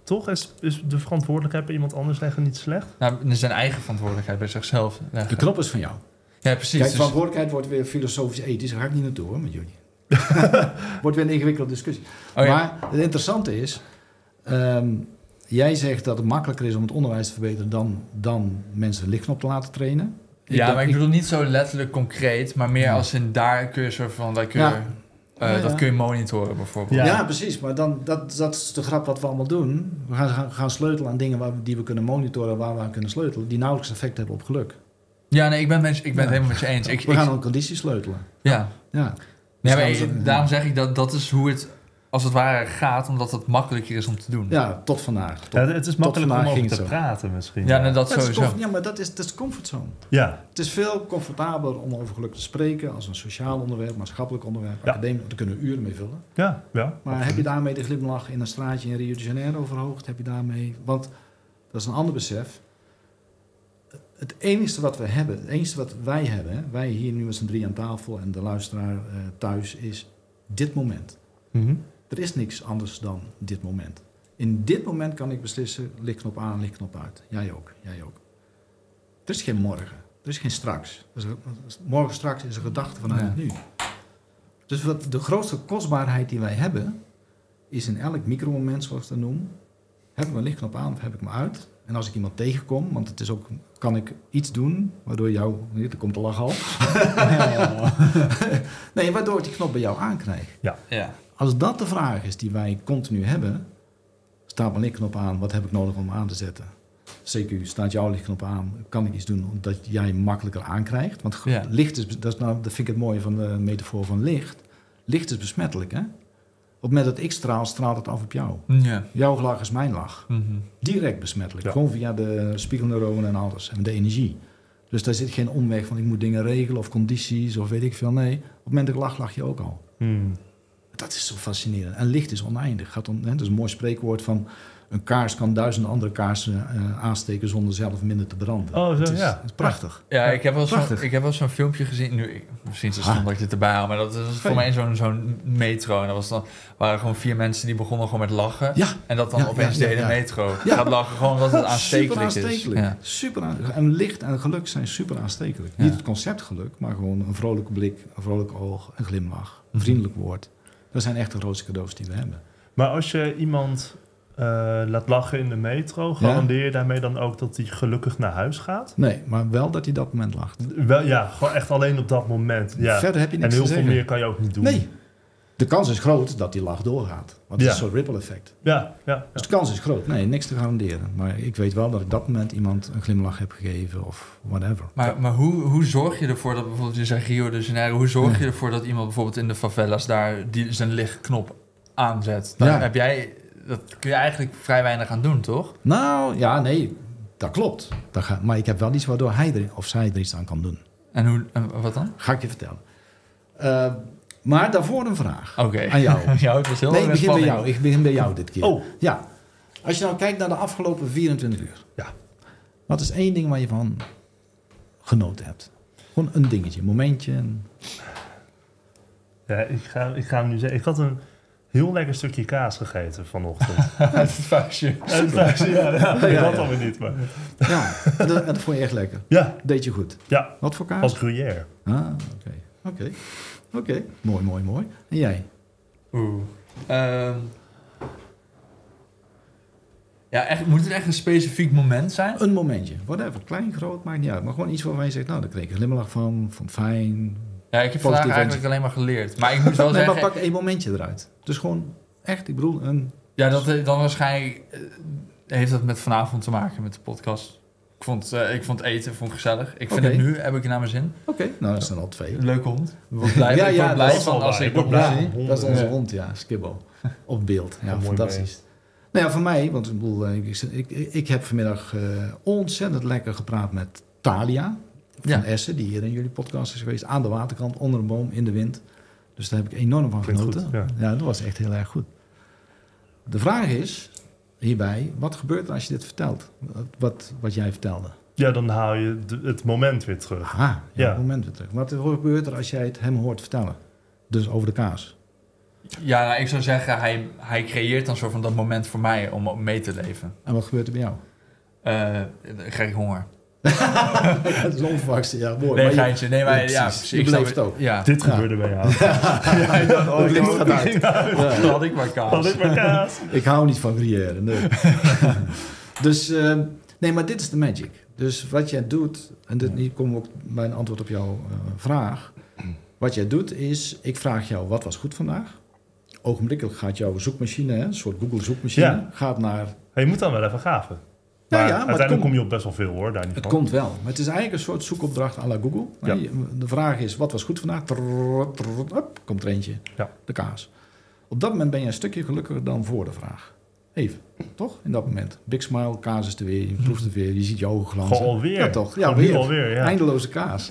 toch? Is, is de verantwoordelijkheid bij iemand anders leggen niet slecht? Nou, zijn eigen verantwoordelijkheid bij zichzelf De knop is van jou. Ja, precies. Kijk, Dus- verantwoordelijkheid wordt weer filosofisch-ethisch. Daar ga ik niet naartoe hoor, met jullie. wordt weer een ingewikkelde discussie. oh, ja. Maar het interessante is... ehm, jij zegt dat het makkelijker is om het onderwijs te verbeteren... dan, dan mensen lichtknop te laten trainen. ja, denk- maar ik bedoel niet zo letterlijk concreet, maar meer Ja. als in daar kun je soort van, daar kun je, Ja. eh, Ja, ja. dat kun je monitoren bijvoorbeeld. Ja. Ja. precies. Maar dan, dat, dat is de grap wat we allemaal doen. We gaan, gaan, gaan sleutelen aan dingen waar, die we kunnen monitoren... waar we aan kunnen sleutelen... die nauwelijks effect hebben op geluk. Ja, nee, ik ben, ik ben Ja. het helemaal met je eens. Ik, we ik- gaan aan condities sleutelen. ja. Ja. Nee, maar Dus daarom- ik- daarom zeg ik dat dat is hoe het als het ware gaat, omdat het makkelijker is om te doen. Ja, tot vandaag. Tot, Ja, het is makkelijk om vandaag over ging te het zo. praten misschien. Ja, nou, dat is sowieso. comfort- ja, maar dat is, dat is comfortzone. Ja, Het is veel comfortabeler om over geluk te spreken als een sociaal onderwerp, maatschappelijk onderwerp, Ja. academisch. Daar kunnen we uren mee vullen. ja, ja. Maar heb je daarmee de glimlach in een straatje in Rio de Janeiro verhoogd? Heb je daarmee... Want dat is een ander besef. Het enige wat we hebben, het enige wat wij hebben, wij hier nu met z'n drie aan tafel en de luisteraar eh, thuis, is dit moment. Mhm. Er is niks anders dan dit moment. In dit moment kan ik beslissen, lichtknop aan, lichtknop uit. Jij ook, jij ook. Er is geen morgen, er is geen straks. Er is een- morgen straks is een gedachte vanuit Ja. het nu. Dus wat de grootste kostbaarheid die wij hebben, is in elk micromoment, zoals ik dat noem, heb ik mijn lichtknop aan of heb ik hem uit. En als ik iemand tegenkom, want het is ook, kan ik iets doen, waardoor jou, hier, er komt de lach al. nee, waardoor ik die knop bij jou aankrijg. Ja. Als dat de vraag is die wij continu hebben, staat mijn lichtknop aan, wat heb ik nodig om aan te zetten? CQ, staat jouw lichtknop aan, kan ik iets doen omdat jij makkelijker aankrijgt? Want Ja. licht is, dat, is nou, dat vind ik het mooie van de metafoor van licht. Licht is besmettelijk, hè? Op het moment dat ik straal, straalt het af op jou. Ja. Jouw lach is mijn lach. Mhm. Direct besmettelijk. Ja. Gewoon via de spiegelneuronen en alles. En de energie. Dus daar zit geen omweg van ik moet dingen regelen of condities of weet ik veel. Nee, op het moment dat ik lach, lach je ook al. Hmm. Dat is zo fascinerend. En licht is oneindig. Gaat hè, dat is een mooi spreekwoord van... een kaars kan duizenden andere kaarsen eh, aansteken... zonder zelf minder te branden. Oh, zo, het is, ja. het is prachtig. Ja, ik heb wel zo'n Prachtig. ik heb wel zo'n filmpje gezien. Nu, ik, misschien is het stom dat ik dit erbij haal, maar dat is voor mij zo'n zo'n metro. En dat was dan, waren gewoon vier mensen die begonnen gewoon met lachen. Ja, En dat dan Ja, opeens ja, de ja, hele ja. metro Ja. gaat lachen, gewoon omdat het aanstekelijk, super aanstekelijk. is. Ja. Super en licht en geluk zijn super aanstekelijk. Ja. Niet het concept geluk, maar gewoon een vrolijke blik, een vrolijk oog, een glimlach, een Mhm. vriendelijk woord. Dat zijn echt de grootste cadeaus die we hebben. Maar als je iemand eh, laat lachen in de metro, garandeer je daarmee dan ook dat hij gelukkig naar huis gaat? Nee, maar wel dat hij dat moment lacht. Wel, ja, gewoon echt alleen op dat moment. Ja. Verder heb je En niks heel te veel meer kan je ook niet doen. Nee. De kans is groot dat die lach doorgaat. Want het Ja. is soort ripple effect. Ja, ja. Dus de kans is groot. Nee, niks te garanderen. Maar ik weet wel dat ik dat moment iemand een glimlach heb gegeven of whatever. Maar, maar hoe, hoe zorg je ervoor dat bijvoorbeeld, je zegt Rio de Janeiro, hoe zorg je ervoor dat iemand bijvoorbeeld in de favelas daar die zijn lichtknop aanzet? Daar Ja. heb jij, dat kun je eigenlijk vrij weinig aan doen, toch? Nou, ja, nee, dat klopt. Dat ga, maar ik heb wel iets waardoor hij er, of zij er iets aan kan doen. En hoe, en wat dan? Ga ik je vertellen. Eh, maar daarvoor een vraag. Oké. Aan jou. jou, het was heel Nee, ik begin bij jou. Ik begin bij jou dit keer. Oh, Ja. Als je nou kijkt naar de afgelopen 24 uur. Ja. Wat is één ding waar je van genoten hebt? Gewoon een dingetje, een momentje. een- ja, ik, ga, ik ga hem nu zeggen. Ik had een heel lekker stukje kaas gegeten vanochtend. het vuistje. En ja, ja, ja, dat ja. dan weer niet. Maar. Ja, en dat, dat vond je echt lekker. Ja, Deed je goed. ja, Wat voor kaas? als gruyère. Ah, oké. Oké. Oké. Mooi, mooi, mooi. En jij? Oeh. Ehm. ja, echt, moet het echt een specifiek moment zijn? Een momentje. Whatever. Klein, groot, maakt niet uit. Maar gewoon iets waarvan je zegt, nou, daar kreeg ik een glimlach van. Vond het fijn. Ja, ik heb vandaag eigenlijk alleen maar geleerd. Maar ik moet wel Nee, maar zeggen... pak één momentje eruit. Dus gewoon echt, ik bedoel, een... Ja, dat eh, dan waarschijnlijk eh, heeft dat met vanavond te maken met de podcast. Ik vond, eh, ik vond eten vond gezellig. Ik vind het nu, heb ik naar mijn zin. Oké, nou, dat zijn al twee. Leuke hond. Ik word blij, Ja, ik ja, word blij van als ik blij. honden. dat is onze Ja. hond, ja, Skibbo. Op beeld. Ja, fantastisch. Nou ja, voor mij, want ik, bedoel, eh, ik, ik, ik heb vanmiddag eh, ontzettend lekker gepraat met Talia van Ja. Essen, die hier in jullie podcast is geweest, aan de waterkant, onder een boom, in de wind. Dus daar heb ik enorm van Klinkt genoten. goed, ja. dat was echt heel erg goed. De vraag is hierbij, wat gebeurt er als je dit vertelt? Wat, wat, wat jij vertelde. Ja, dan haal je het moment weer terug. Aha, ja, Ja. het moment weer terug. Wat gebeurt er als jij het hem hoort vertellen? Dus over de kaas. Ja, nou, ik zou zeggen, hij, hij creëert dan soort van dat moment voor mij om mee te leven. En wat gebeurt er bij jou? Eh, dan krijg ik honger. dat is. Ja, mooi. Nee, Maar je- geintje. Nee, maar Ja, precies. Ik beleeft het ook. Ja. Dit Ja. gebeurde bij jou. ja, ik dacht, oh, Het ik gaat uit. Ja. Dan had ik maar kaas. Wat is mijn kaas? Ik hou niet van gruyère, nee. dus, eh, nee, maar dit is de magic. Dus wat jij doet, en dit, hier komen we ook bij een antwoord op jouw eh, vraag. Wat jij doet is, ik vraag jou, wat was goed vandaag? Ogenblikkelijk gaat jouw zoekmachine, hè, een soort Google zoekmachine, Ja. gaat naar... Je moet dan wel even gaven. Ja, Maar ja, maar het uiteindelijk komt- kom je op best wel veel hoor, daar niet Het van. komt wel, maar het is eigenlijk een soort zoekopdracht à la Google. Ja. De vraag is, wat was goed vandaag? Trrr, trrr, hop, komt er eentje. Ja. De kaas. Op dat moment ben je een stukje gelukkiger dan voor de vraag. Even, toch? In dat moment. Big smile, kaas is er weer, je proeft het weer, je ziet je ogen glanzen. Gewoon alweer. Ja, toch? Ja, Gewoon weer. alweer, ja. Eindeloze kaas.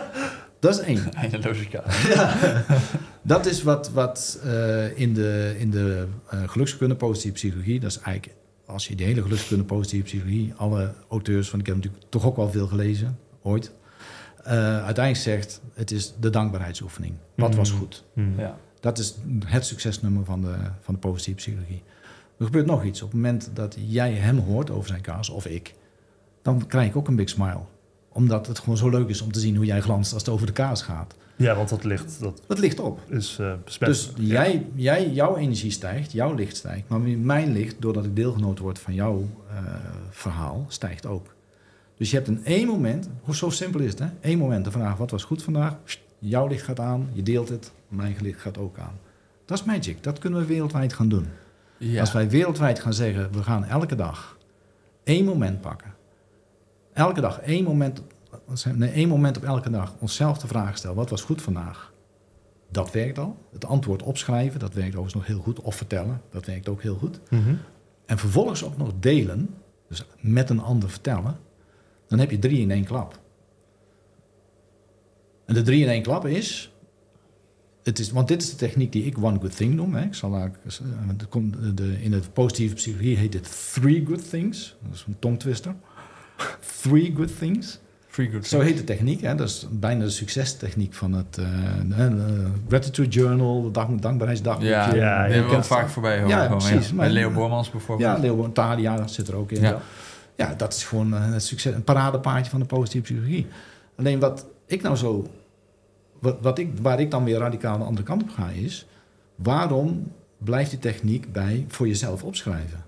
dat is één. Eindeloze kaas. Dat is wat, wat eh, in de, in de eh, gelukskunde, positieve psychologie, dat is eigenlijk, als je de hele gelukskunde, positieve psychologie, alle auteurs, want ik heb natuurlijk toch ook wel veel gelezen, ooit, eh, uiteindelijk zegt, het is de dankbaarheidsoefening. Wat was Mhm. goed? Hmm. Ja. Dat is het succesnummer van de, van de positieve psychologie. Er gebeurt nog iets. Op het moment dat jij hem hoort over zijn kaas, of ik, dan krijg ik ook een big smile. Omdat het gewoon zo leuk is om te zien hoe jij glanst als het over de kaas gaat. Ja, want dat licht dat Dat ligt op. is eh besmettelijk. Dus jij, jij, jouw energie stijgt, jouw licht stijgt. Maar mijn licht, doordat ik deelgenoot word van jouw eh, verhaal, stijgt ook. Dus je hebt een één moment, hoe zo simpel is het hè? Eén moment de vraag, wat was goed vandaag? Pst, Jouw licht gaat aan, je deelt het, mijn licht gaat ook aan. Dat is magic, dat kunnen we wereldwijd gaan doen. Ja. Als wij wereldwijd gaan zeggen, we gaan elke dag één moment pakken. Elke dag één moment, nee, één moment op elke dag onszelf de vraag stellen, wat was goed vandaag? Dat werkt al. Het antwoord opschrijven, dat werkt overigens nog heel goed. Of vertellen, dat werkt ook heel goed. Mhm. En vervolgens ook nog delen, dus met een ander vertellen, dan heb je drie in één klap. En de drie in één klap is, het is, want dit is de techniek die ik one good thing noem. Hè. Ik zal daar, eh, het komt de, in de positieve psychologie heet het three good things. Dat is een tongtwister. Three good things. Free good. Zo heet de techniek. Hè? Dat is bijna de succestechniek van het eh, eh, Gratitude Journal, de dag, dankbaarheidsdagboekje. Ja, Ja, ja, we vaak voorbij horen Ja, precies, Ja. maar- Met Leo Bormans bijvoorbeeld. Ja, Leo Talia, dat zit er ook in. Ja. Ja, dat is gewoon eh, het succes, een paradepaardje van de positieve psychologie. Alleen wat ik nou zo, wat, wat ik, waar ik dan weer radicaal de andere kant op ga, is waarom blijft die techniek bij voor jezelf opschrijven?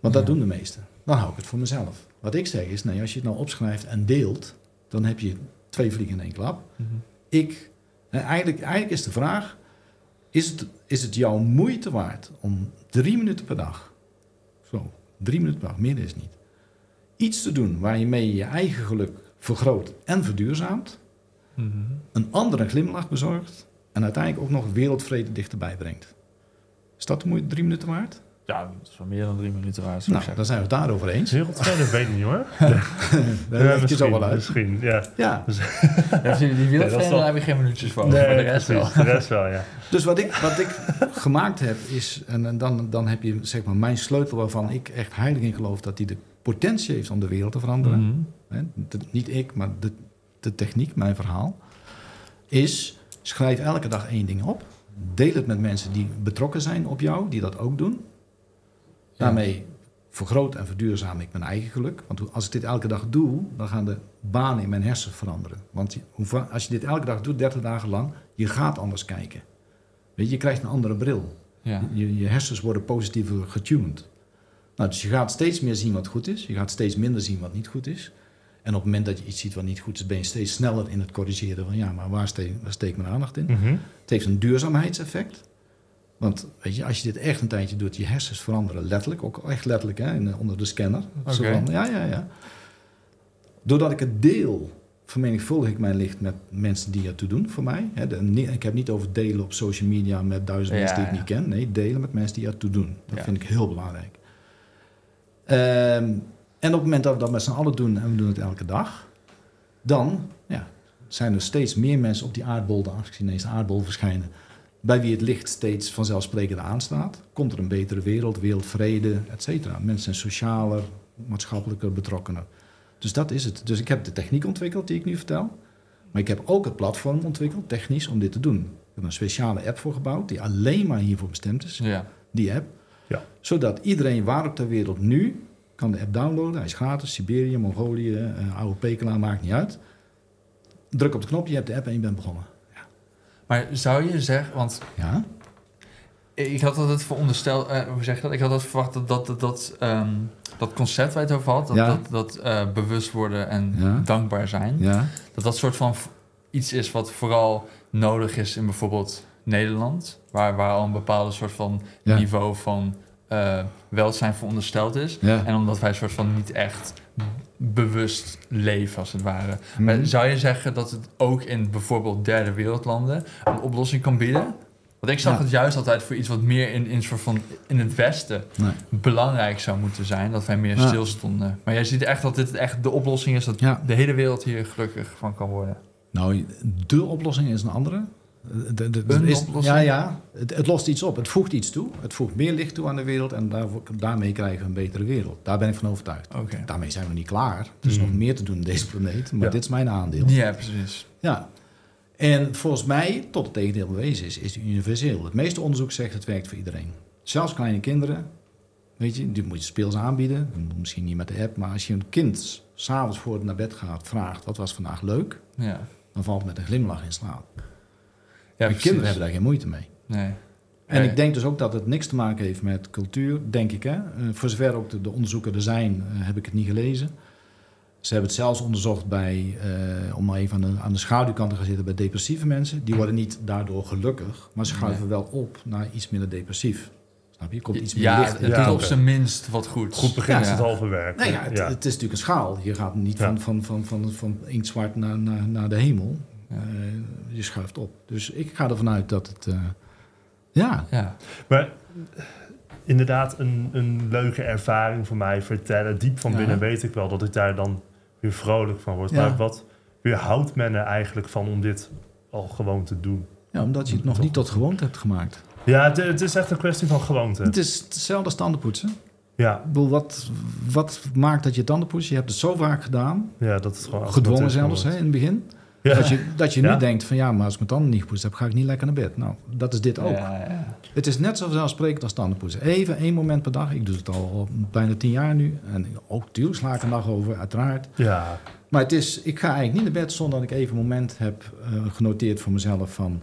Want dat doen de meesten. Dan hou ik het voor mezelf. Wat ik zeg is, nee, als je het nou opschrijft en deelt, dan heb je twee vliegen in één klap. Mhm. Ik, eigenlijk, eigenlijk is de vraag, is het, is het jouw moeite waard om drie minuten per dag, zo, drie minuten per dag, meer is niet, iets te doen waar je mee je eigen geluk vergroot en verduurzaamt, Mhm. een andere glimlach bezorgt en uiteindelijk ook nog wereldvrede dichterbij brengt. Is dat de moeite drie minuten waard? Ja, dat is wel meer dan drie minuten waar. zou ik Nou, dan zijn we het daarover eens. Wereldvrede weet ik niet hoor. Daar je zo wel uit. Misschien, ja. Ja, Ja, die dat wereldvrede, wel- daar heb je geen minuutjes voor. maar de rest wel. de rest wel, ja. Dus wat ik, wat ik gemaakt heb is, en, en dan, dan heb je zeg maar mijn sleutel waarvan ik echt heilig in geloof dat die de potentie heeft om de wereld te veranderen. Mhm. De- niet ik, maar de, de techniek, mijn verhaal, is schrijf elke dag één ding op. Deel het met mensen die betrokken zijn op jou, die dat ook doen. Daarmee vergroot en verduurzaam ik mijn eigen geluk. Want als ik dit elke dag doe, dan gaan de banen in mijn hersenen veranderen. Want als je dit elke dag doet, 30 dagen lang, je gaat anders kijken. Weet je, je krijgt een andere bril. Ja. Je, je hersens worden positiever getuned. Nou, dus je gaat steeds meer zien wat goed is. Je gaat steeds minder zien wat niet goed is. En op het moment dat je iets ziet wat niet goed is, ben je steeds sneller in het corrigeren van ja, maar waar steek, waar steek mijn aandacht in? Mhm. Het heeft een duurzaamheidseffect. Want weet je, als je dit echt een tijdje doet, je hersens veranderen letterlijk, ook echt letterlijk hè, in, onder de scanner. Ja, ja, ja. Doordat ik het deel, vermenigvuldig ik mijn licht met mensen die ertoe doen voor mij. Hè, de- ik heb niet over delen op social media met duizend Ja, mensen die ik ja. niet ken. Nee, delen met mensen die ertoe doen. Dat Ja. vind ik heel belangrijk. Ehm, en op het moment dat we dat met z'n allen doen en we doen het elke dag, dan ja, zijn er steeds meer mensen op die aardbol, de aardbol verschijnen, bij wie het licht steeds vanzelfsprekend aanstaat. Komt er een betere wereld, wereldvrede, et cetera. Mensen zijn socialer, maatschappelijker, betrokkener. Dus dat is het. Dus ik heb de techniek ontwikkeld die ik nu vertel. Maar ik heb ook het platform ontwikkeld, technisch, om dit te doen. Ik heb er een speciale app voor gebouwd die alleen maar hiervoor bestemd is. Ja. Die app. Ja. Zodat iedereen waar op ter wereld nu kan de app downloaden. Hij is gratis. Siberië, Mongolië, eh, oude Pekela, maakt niet uit. Druk op de knop, je hebt de app en je bent begonnen. Maar zou je zeggen, want Ja? ik had altijd verondersteld, eh, hoe zeg je dat? Ik had altijd verwacht dat dat, dat, dat, ehm, dat concept waar je het over had, dat, Ja. dat, dat eh, bewust worden en Ja. dankbaar zijn, Ja? dat dat soort van iets is wat vooral nodig is in bijvoorbeeld Nederland, waar, waar al een bepaalde soort van niveau van eh, welzijn verondersteld is. En omdat wij soort van niet echt bewust leven, als het ware. Mhm. Maar zou je zeggen dat het ook in bijvoorbeeld derde wereldlanden een oplossing kan bieden? Want ik zag Ja. het juist altijd voor iets wat meer in, in, soort van, in het Westen Nee. belangrijk zou moeten zijn. Dat wij meer Ja. stilstonden. Maar jij ziet echt dat dit echt de oplossing is dat Ja. de hele wereld hier gelukkig van kan worden. Nou, de oplossing is een andere. De, de, Een er is-? Ja, ja. Het, het lost iets op. Het voegt iets toe. Het voegt meer licht toe aan de wereld. En daarvoor, daarmee krijgen we een betere wereld. Daar ben ik van overtuigd. Daarmee zijn we niet klaar. Er is Mm. nog meer te doen op deze planeet. Maar Ja. dit is mijn aandeel. Ja, precies. Ja. En volgens mij, tot het tegendeel bewezen is, is het universeel. Het meeste onderzoek zegt het werkt voor iedereen. Zelfs kleine kinderen. Weet je, die moet je speels aanbieden. Misschien niet met de app. Maar als je een kind s'avonds voor het naar bed gaat vraagt... wat was vandaag leuk? Ja, Dan valt het met een glimlach in slaap. Ja kinderen hebben daar geen moeite mee. Nee. En Nee. ik denk dus ook dat het niks te maken heeft met cultuur, denk ik. Hè? Eh, voor zover ook de, de onderzoeken er zijn, eh, heb ik het niet gelezen. Ze hebben het zelfs onderzocht bij, eh, om maar even aan de, aan de schaduwkant te gaan zitten, bij depressieve mensen. Die worden niet daardoor gelukkig, maar ze schuiven Nee. wel op naar iets minder depressief. Snap je? Komt iets meer Ja, licht het. Ja, doet op zijn minst wat goed. Goed begin Ja. is het halve werk. Nou ja, het, ja. het is natuurlijk een schaal. Je gaat niet Ja. van, van, van, van, van inktzwart naar, naar, naar de hemel. Ja. Eh, je schuift op. Dus ik ga ervan uit dat het... eh, ja, Ja. Maar inderdaad, een, een leuke ervaring voor mij vertellen. Diep van Ja. binnen weet ik wel dat ik daar dan weer vrolijk van word. Ja. Maar wat weerhoudt men er eigenlijk van om dit al gewoon te doen? ja, omdat je het nog niet tot gewoonte hebt gemaakt. Ja, het, het is echt een kwestie van gewoonte. Het is hetzelfde als tandenpoetsen. Ja, Ik bedoel, wat, wat maakt dat je tanden poetst? Je hebt het zo vaak gedaan, ja, dat het gewoon gedwongen zelfs hè, in het begin, Ja. dat je, dat je nu denkt van ja, maar als ik mijn tanden niet gepoetst heb, ga ik niet lekker naar bed. Nou, dat is dit ook. Ja, ja. Het is net zo vanzelfsprekend als tandenpoetsen. Even één moment per dag. Ik doe het al, al bijna tien jaar nu. En ook tuurlijk sla ik een dag over, uiteraard. Ja, Maar het is, ik ga eigenlijk niet naar bed zonder dat ik even een moment heb eh, genoteerd voor mezelf van...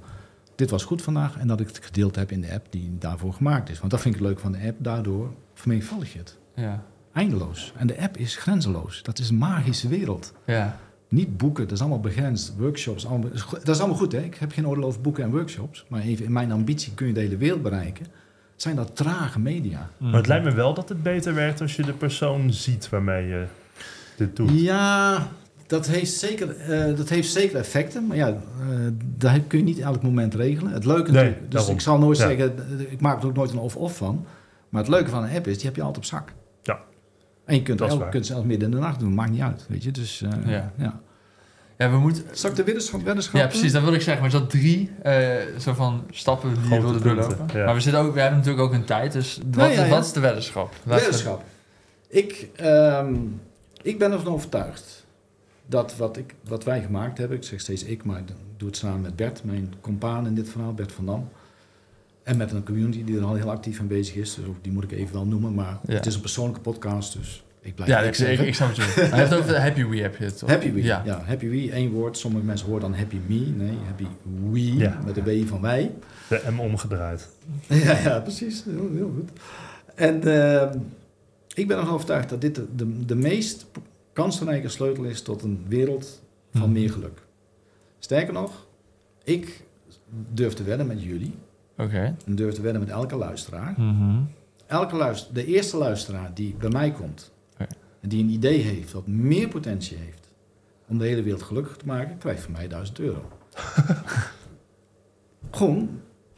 dit was goed vandaag en dat ik het gedeeld heb in de app die daarvoor gemaakt is. Want dat vind ik leuk van de app. Daardoor vermenigvuldig je het. Ja. Eindeloos. En de app is grenzeloos. Dat is een magische wereld. Ja. Niet boeken, dat is allemaal begrensd. Workshops, allemaal, dat is allemaal goed. Hè? Ik heb geen oordeel over boeken en workshops. Maar even in mijn ambitie kun je de hele wereld bereiken. Zijn dat trage media. maar het lijkt me wel dat het beter werkt als je de persoon ziet waarmee je dit doet. Ja, dat heeft zeker, eh, dat heeft zeker effecten. Maar ja, eh daar heb- kun je niet elk moment regelen. Het leuke Nee, natuurlijk. Dus daarom. ik zal nooit Ja. zeggen, ik maak er ook nooit een of-of van. Maar het leuke van een app is, die heb je altijd op zak. Ja. En je kunt, waar. kunt zelfs midden in de nacht doen, maakt niet uit. Weet je? Dus, eh, Ja. ja. ja, we moeten... Zal ik de weddenschap, weddenschap Ja, precies, dat wil ik zeggen. Maar er zat drie eh, zo van stappen die je wilde doorlopen. ja. Maar we, zitten ook, we hebben natuurlijk ook een tijd, dus wat, ja, ja. wat is de weddenschap? Weddenschap. Ik, ehm, ik ben ervan overtuigd dat wat, ik, wat wij gemaakt hebben, ik zeg steeds ik, maar ik doe het samen met Bert, mijn compaan in dit verhaal, Bert van Dam. En met een community die er al heel actief aan bezig is, dus ook die moet ik even wel noemen, maar Ja. het is een persoonlijke podcast, dus ik blijf Ja, het ik, ik, zeggen. ik snap het je. Hij heeft over de Happy We heb je het, toch? Happy We. Ja. Ja. Happy We, één woord. Sommige mensen horen dan Happy Me. Nee, Happy We, Ja. met de W van wij. De M omgedraaid. Ja, ja precies. Heel, heel goed. En eh, ik ben ervan overtuigd dat dit de, de, de meest kansrijke sleutel is tot een wereld van Hmm. meer geluk. Sterker nog, ik durf te wedden met jullie Oké. en durf te wedden met elke luisteraar. Mhm. Elke luister, de eerste luisteraar die bij mij komt en die een idee heeft dat meer potentie heeft om de hele wereld gelukkig te maken, krijgt van mij 1000 euro. Gewoon,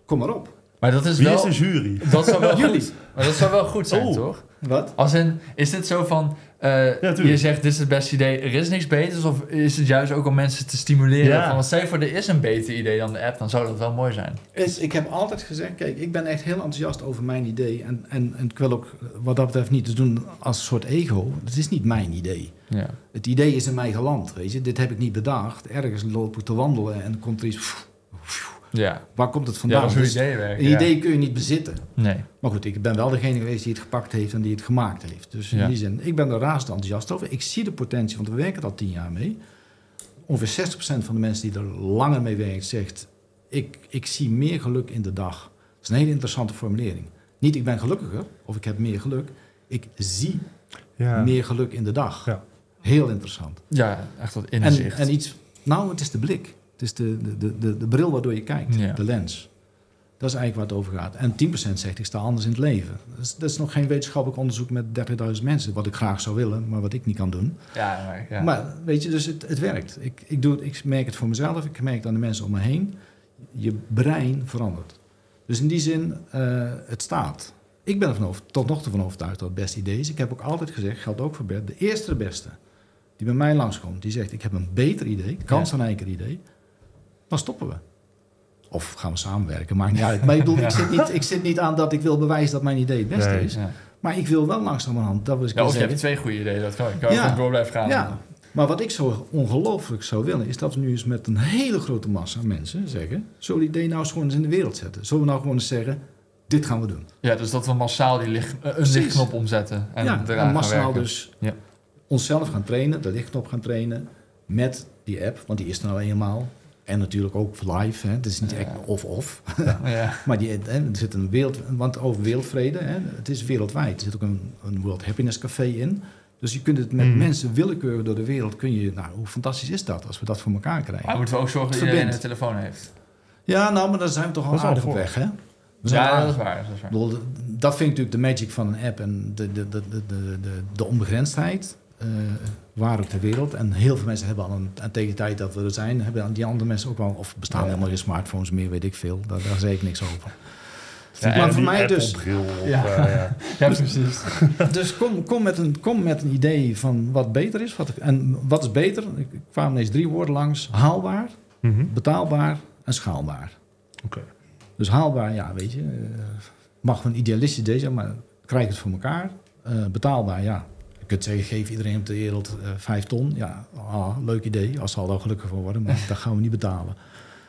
kom maar op. Maar dat is Wie wel... is de jury? Dat zou wel Jullie. goed, maar dat zou wel goed zijn, Oh. toch? Wat? Als in, is dit zo van, eh, je zegt dit is het beste idee, er is niks beters? Of is het juist ook om mensen te stimuleren? Ja. Van, stel voor, er is een beter idee dan de app, dan zou dat wel mooi zijn. Is, ik heb altijd gezegd, kijk, ik ben echt heel enthousiast over mijn idee. En, en, en ik wil ook wat dat betreft niet te doen als een soort ego. Het is niet mijn idee. Ja. Het idee is in mij geland, weet je. Dit heb ik niet bedacht. Ergens loop ik te wandelen en komt er iets... Ja, Waar komt het ja vandaan? is hoe Dus ideeën werken. een ja. idee kun je niet bezitten. Nee. Maar goed, ik ben wel degene geweest die het gepakt heeft en die het gemaakt heeft. Dus in Ja. die zin, ik ben er razend enthousiast over. Ik zie de potentie, want we werken er al tien jaar mee. Ongeveer 60% van de mensen die er langer mee werkt, zegt... Ik, ik zie meer geluk in de dag. Dat is een hele interessante formulering. Niet ik ben gelukkiger of ik heb meer geluk. Ik zie Ja. meer geluk in de dag. Ja. Heel interessant. Ja, echt dat En, inzicht. en iets, nou, het is de blik. Het is de, de, de, de, bril waardoor je kijkt, Ja. de lens. Dat is eigenlijk waar het over gaat. En 10% zegt, ik sta anders in het leven. Dat is, dat is nog geen wetenschappelijk onderzoek met 30.000 mensen. Wat ik graag zou willen, maar wat ik niet kan doen. ja, maar, ja. Maar weet je, dus het, het werkt. Ik, ik, doe het, ik merk het voor mezelf, ik merk het aan de mensen om me heen. Je brein verandert. Dus in die zin, eh, het staat. Ik ben er van over, tot nog toe van overtuigd dat het beste idee is. Ik heb ook altijd gezegd, geldt ook voor Bert, de eerste de beste die bij mij langskomt, die zegt ik heb een beter idee, kansrijker idee, dan stoppen we. Of gaan we samenwerken, maakt niet uit. Maar ik bedoel, ik, zit niet, ik zit niet aan dat ik wil bewijzen dat mijn idee het beste Nee. is. ja. Maar ik wil wel langzamerhand dat we Ja, of je hebt twee goede ideeën, dat kan. Ik kan Ja. gewoon door blijven gaan. ja, maar wat ik zo ongelooflijk zou willen, is dat we nu eens met een hele grote massa mensen zeggen: zullen we die idee nou eens gewoon eens in de wereld zetten? Zullen we nou gewoon eens zeggen: dit gaan we doen? Ja, dus dat we massaal die licht, eh, een lichtknop omzetten en ja, en massaal dus Ja. onszelf gaan trainen, de lichtknop gaan trainen met die app, want die is er nou eenmaal. En natuurlijk ook live, hè. het is niet Ja. echt of-of. Ja. Maar die, hè, er zit een wereld, want over wereldvrede, hè, het is wereldwijd. Er zit ook een, een World Happiness Café in. Dus je kunt het met Mhm. mensen willekeurig door de wereld, kun je, nou, hoe fantastisch is dat als we dat voor elkaar krijgen? Maar moeten we ook zorgen dat iedereen een telefoon heeft. Ja, nou, maar daar zijn we toch al aardig op weg, hè? Ja, al dat is waar. Dat is waar. Ik bedoel, dat vind ik natuurlijk de magic van een app en de, de, de, de, de, de, de onbegrensdheid. eh, waar ook ter wereld. En heel veel mensen hebben al een, en tegen de tijd dat we er zijn, hebben die andere mensen ook wel, of bestaan helemaal geen smartphones meer, weet ik veel. Daar, daar zeg ik niks over. Ja, maar voor mij dus. Ja. eh, ja. Ja, precies. Dus kom, kom, met een, kom met een idee van wat beter is. Wat, en wat is beter? Ik kwam ineens drie woorden langs. Haalbaar, Mhm. betaalbaar en schaalbaar. Oké. Dus haalbaar, ja, weet je, eh, mag een idealistisch idee zijn, maar krijg het voor elkaar. Eh, betaalbaar, ja. Kunt zeggen, geef iedereen op de wereld eh, vijf ton. Ja, ah, leuk idee, als ze al daar gelukkig van worden, maar dat gaan we niet betalen.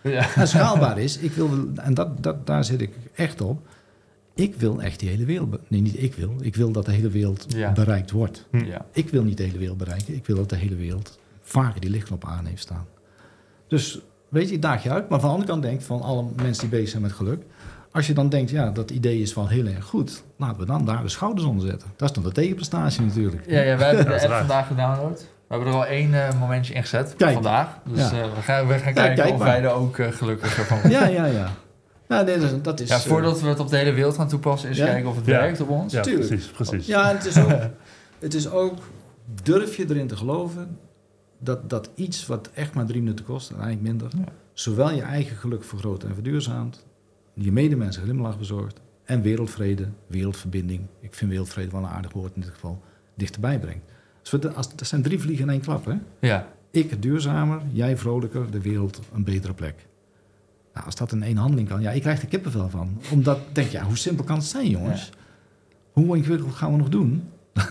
Ja. En schaalbaar is, ik wil, en dat, dat, daar zit ik echt op. Ik wil echt die hele wereld, nee niet ik wil, ik wil dat de hele wereld Ja. bereikt wordt. Ja. Ik wil niet de hele wereld bereiken, ik wil dat de hele wereld vaker die lichtknop aan heeft staan. Dus weet je, ik daag je uit. Maar van de andere kant denk ik van alle mensen die bezig zijn met geluk. Als je dan denkt, ja, dat idee is wel heel erg goed. Laten we dan daar de schouders onder zetten. Dat is dan de tegenprestatie natuurlijk. Ja, ja, wij hebben de app vandaag gedownload. We hebben er al één eh, momentje in gezet Kijk. vandaag. Dus Ja. eh, we gaan, we gaan kijken kijk of maar. wij er ook eh, gelukkiger van worden. Ja, ja, ja. Nou, nee, dat, dat is... Ja, voordat we het op de hele wereld gaan toepassen, is Ja? kijken of het Ja. werkt op ons. Ja, Tuurlijk. precies, precies. Ja, en het is, ook, het is ook... Durf je erin te geloven dat, dat iets wat echt maar drie minuten kost, en eigenlijk minder... Ja. zowel je eigen geluk vergroot en verduurzaamt... je medemensen een glimlach bezorgt... en wereldvrede, wereldverbinding... ik vind wereldvrede wel een aardig woord in dit geval... dichterbij brengt. Dus we, als, dat zijn drie vliegen in één klap, hè? Ja. Ik duurzamer, jij vrolijker, de wereld een betere plek. Nou, als dat in één handeling kan, ja, ik krijg er kippenvel van. Omdat ik denk, ja, hoe simpel kan het zijn, jongens? Hoe ingewikkeld gaan we nog doen?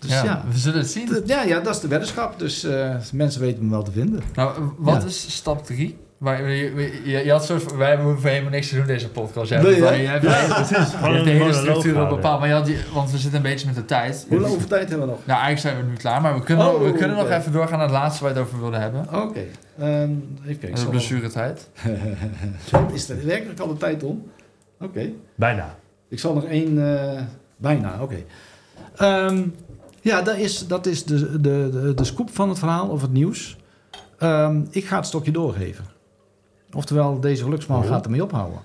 dus ja, ja, we zullen het zien. ja, ja, dat is de weddenschap. Dus eh, mensen weten me wel te vinden. Nou, wat Ja. is stap 3? Waar, je, je, je had soort van, wij hoeven helemaal niks te doen deze podcast. Jij Nee, je hebt, Ja, je precies. hebt de hele structuur al houden. bepaald. Maar je had die, want we zitten een beetje met de tijd. Hoe lang tijd hebben we nog? Nou, eigenlijk zijn we nu klaar, maar we kunnen, Oh, we kunnen nog even doorgaan naar het laatste waar we het over wilden hebben. Oké, ehm, even kijken. Dat is ik de blessuretijd. Is er werkelijk al de tijd om? Oké. Bijna. Ik zal nog één... eh, bijna, oké. Ehm, ja, dat is, dat is de, de, de, de scoop van het verhaal of het nieuws. Ehm, ik ga het stokje doorgeven. Oftewel, deze geluksman Oh. gaat ermee ophouden.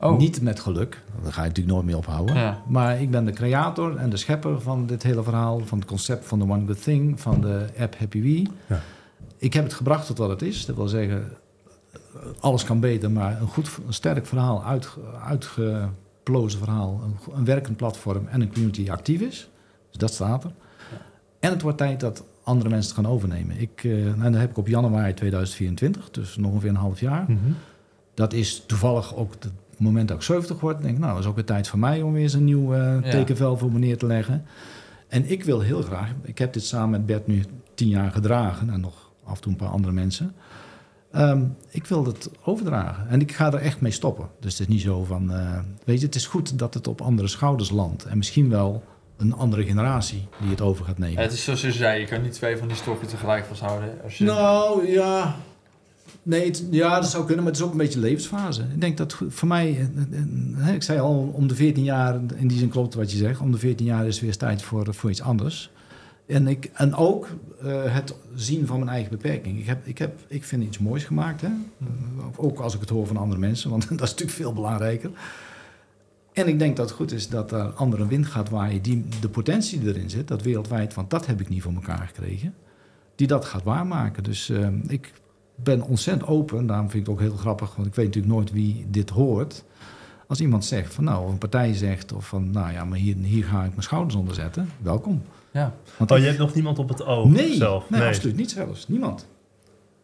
Oh, Niet met geluk, daar ga je natuurlijk nooit mee ophouden. Ja. Maar ik ben de creator en de schepper van dit hele verhaal, van het concept van de One Good Thing, van de app Happy We. Ja. Ik heb het gebracht tot wat het is. Dat wil zeggen, alles kan beter, maar een goed, een sterk verhaal, uitge- uitgeplozen verhaal, een werkend platform en een community die actief is. Dus dat staat er. En het wordt tijd dat andere mensen het gaan overnemen. Ik, eh, en dat heb ik op januari 2024, dus nog ongeveer een half jaar. Mhm. Dat is toevallig ook het moment dat ik 70 word. denk ik, nou, dat is ook weer tijd voor mij om weer eens een nieuw eh, tekenvel voor me neer te leggen. En ik wil heel graag, ik heb dit samen met Bert nu tien jaar gedragen en nog af en toe een paar andere mensen. Ehm, ik wil het overdragen en ik ga er echt mee stoppen. Dus het is niet zo van, eh, weet je, het is goed dat het op andere schouders landt. En misschien wel een andere generatie die het over gaat nemen. Het is zoals je zei, je kan niet twee van die stokken tegelijk vasthouden. Als je... Nou, ja. Nee, het- ja, dat zou kunnen, maar het is ook een beetje levensfase. Ik denk dat voor mij, eh, eh, hè, ik zei al, om de 14 jaar, in die zin klopt wat je zegt, om de 14 jaar is het weer tijd voor, voor iets anders. En, ik, en ook eh, het zien van mijn eigen beperking. Ik, heb, ik, heb, ik vind iets moois gemaakt, hè? Eh, ook als ik het hoor van andere mensen, want dat is natuurlijk veel belangrijker. En ik denk dat het goed is dat er andere wind gaat waaien, die de potentie die erin zit, dat wereldwijd, want dat heb ik niet voor elkaar gekregen, die dat gaat waarmaken. Dus eh, ik ben ontzettend open, daarom vind ik het ook heel grappig, want ik weet natuurlijk nooit wie dit hoort. Als iemand zegt van nou, of een partij zegt of van nou ja, maar hier, hier ga ik mijn schouders onder zetten, welkom. Ja. Want Oh, je hebt nog niemand op het oog nee, zelf? nee, absoluut niet zelfs. Niemand.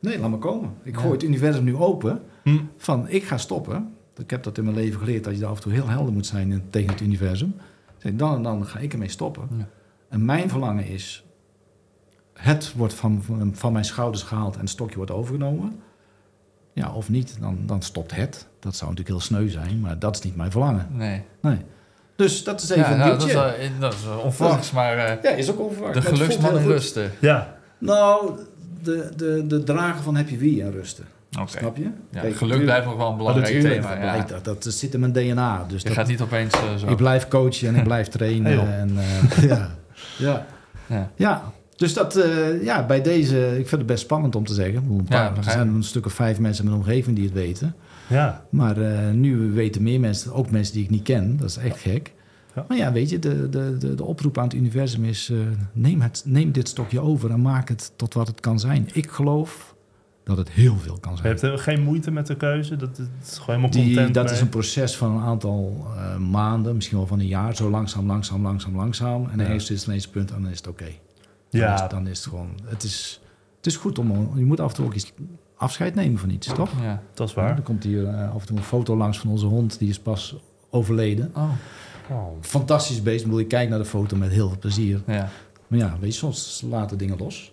Nee, laat maar komen. Ik Ja. gooi het universum nu open Hm. van ik ga stoppen. Ik heb dat in mijn leven geleerd dat je af en toe heel helder moet zijn in- tegen het universum. Zeg, Dan en dan ga ik ermee stoppen. Ja. En mijn verlangen is, het wordt van, van, mijn schouders gehaald en het stokje wordt overgenomen. Ja, of niet, dan, dan stopt het. Dat zou natuurlijk heel sneu zijn, maar dat is niet mijn verlangen. Nee. Nee. Dus dat is even Ja, een nou, dat, is, dat is onverwachts, maar eh, Ja, is ook onverwacht. de geluksman in rusten. Ja, Nou, de, de, de dragen van Happy Wee en rusten. Oké. Snap je? Ja, Kijk, geluk blijft nog wel een belangrijk thema. dat, Ja. blijkt, dat, dat zit in mijn DNA. Dus Je dat, gaat niet opeens eh, zo. ik blijf coachen en ik blijf trainen. En, eh, ja. Ja. Ja. ja, dus dat, eh, ja, bij deze, ik vind het best spannend om te zeggen. Een Ja, paar, er zijn een stuk of vijf mensen in mijn omgeving die het weten. ja. Maar eh, nu weten meer mensen, ook mensen die ik niet ken. Dat is echt gek. Ja. Maar ja, weet je, de, de, de, de oproep aan het universum is... eh, neem, het, neem dit stokje over en maak het tot wat het kan zijn. Ik geloof dat het heel veel kan Je zijn. hebt er geen moeite met de keuze? Dat, dat is gewoon helemaal Die, content dat mee? is een proces van een aantal eh, maanden, misschien wel van een jaar. Zo langzaam, langzaam, langzaam, langzaam. En Ja. ergens is het ineens punt en dan is het oké. Dan, Ja, is, dan is het gewoon... Het is, het is goed om... Je moet af en toe ook iets afscheid nemen van iets, toch? Ja. dat is Ja, waar. er komt hier eh, af en toe een foto langs van onze hond. Die is pas overleden. Oh. Oh. Fantastisch beest. Ik bedoel, ik kijk naar de foto met heel veel plezier. Ja. Maar ja, weet je, soms laten dingen los.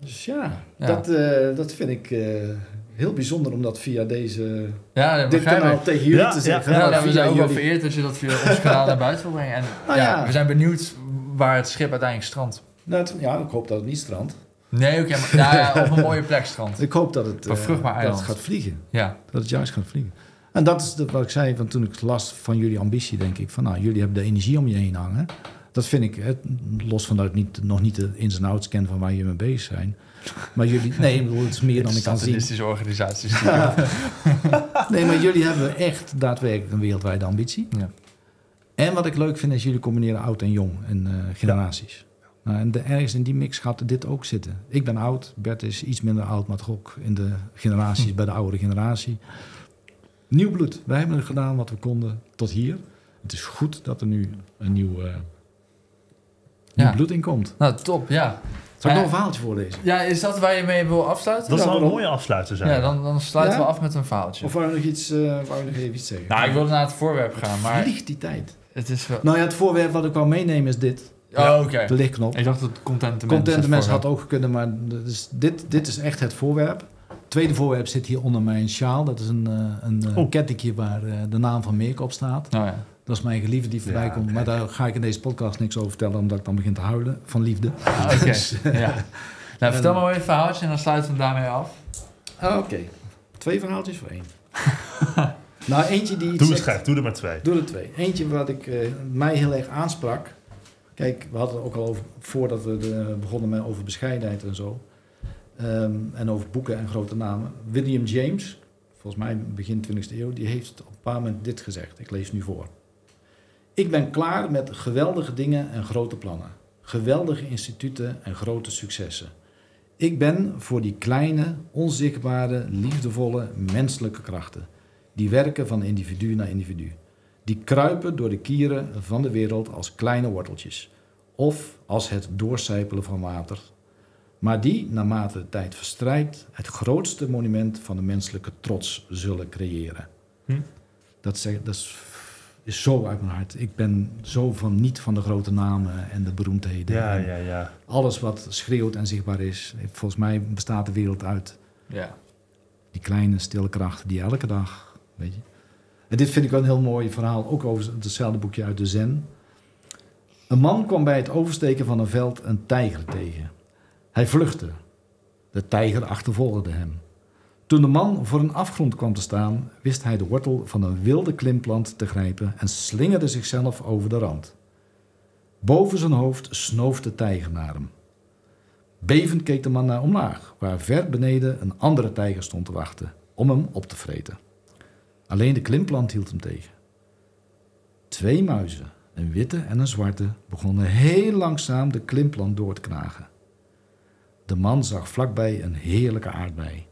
Dus ja, Ja. Dat, eh, dat vind ik eh, heel bijzonder om dat via deze, Ja, dit kanaal ik. tegen jullie Ja, te zeggen. Ja, nou, we zijn ook wel vereerd dat je dat via ons kanaal naar buiten wil brengen. En Nou ja, ja. we zijn benieuwd waar het schip uiteindelijk strandt. Nou, het- ja, ik hoop dat het niet strandt. Nee, oké, maar nou ja, op een mooie plek strand. Ik hoop dat het, eh, dat het gaat vliegen. Ja, Dat het juist gaat vliegen. En dat is de- wat ik zei van toen ik las van jullie ambitie, denk ik. Van nou, jullie hebben de energie om je heen hangen. Dat vind ik, hè, los van dat ik niet, nog niet de ins en outs ken van waar jullie mee bezig zijn. Maar jullie, nee, bedoel, het is meer dan ik kan zien. organisaties. Nee, maar jullie hebben echt daadwerkelijk een wereldwijde ambitie. Ja. En wat ik leuk vind is jullie combineren oud en jong en eh, generaties. Nou, en de, ergens in die mix gaat dit ook zitten. Ik ben oud, Bert is iets minder oud, maar toch ook in de generaties, bij de oudere generatie. Nieuw bloed. Wij hebben gedaan wat we konden tot hier. Het is goed dat er nu een nieuw, eh, Ja. bloed in komt. Nou, top, ja. Zal ik nog een verhaaltje voorlezen? Ja, is dat waar je mee wil afsluiten? Dat zou een mooie afsluiter zijn. Ja, dan, dan sluiten Ja? we af met een verhaaltje. Of wou je nog, iets, eh, wou je nog even iets zeggen? Nou, ik wilde naar het voorwerp gaan, maar Vliegt die tijd. het is wel... Nou ja, het voorwerp wat ik wou meenemen is dit. Oh, oké. De lichtknop. Ik dacht dat het content Content mensen had ook kunnen, maar dus dit, dit is echt het voorwerp. Het tweede voorwerp zit hier onder mijn sjaal. Dat is een, eh, een eh, Oh. kettingje waar de naam van Meerk op staat. Nou ja. Dat is mijn geliefde die voorbij Ja, komt. Maar daar ga ik in deze podcast niks over vertellen, omdat ik dan begin te huilen van liefde. Ah, Oké, Dus, ja. Nou, vertel maar weer een verhaaltje en dan sluiten we hem daarmee af. ah, Oké, twee verhaaltjes voor één. nou, eentje die Doe eens zegt- gek, doe er maar twee. Doe er twee. Eentje wat ik, eh, mij heel erg aansprak. Kijk, we hadden het ook al over, voordat we de- begonnen met over bescheidenheid en zo. Ehm, en over boeken en grote namen. William James, volgens mij begin 20e eeuw, die heeft op een paar moment dit gezegd. Ik lees nu voor. Ik ben klaar met geweldige dingen en grote plannen. Geweldige instituten en grote successen. Ik ben voor die kleine, onzichtbare, liefdevolle, menselijke krachten. Die werken van individu naar individu. Die kruipen door de kieren van de wereld als kleine worteltjes. Of als het doorcijpelen van water. Maar die, naarmate de tijd verstrijkt, het grootste monument van de menselijke trots zullen creëren. Hm. Dat, zeg, dat is, is zo uit mijn hart. Ik ben zo van niet van de grote namen en de beroemdheden. Ja, En ja, ja. Alles wat schreeuwt en zichtbaar is. Volgens mij bestaat de wereld uit Ja. Die kleine, stille krachten die elke dag, weet je. En dit vind ik wel een heel mooi verhaal, ook over hetzelfde boekje uit de Zen. Een man kwam bij het oversteken van een veld een tijger tegen. Hij vluchtte. De tijger achtervolgde hem. Toen de man voor een afgrond kwam te staan, wist hij de wortel van een wilde klimplant te grijpen en slingerde zichzelf over de rand. Boven zijn hoofd snoof de tijger naar hem. Bevend keek de man naar omlaag, waar ver beneden een andere tijger stond te wachten om hem op te vreten. Alleen de klimplant hield hem tegen. Twee muizen, een witte en een zwarte, begonnen heel langzaam de klimplant door te knagen. De man zag vlakbij een heerlijke aardbei.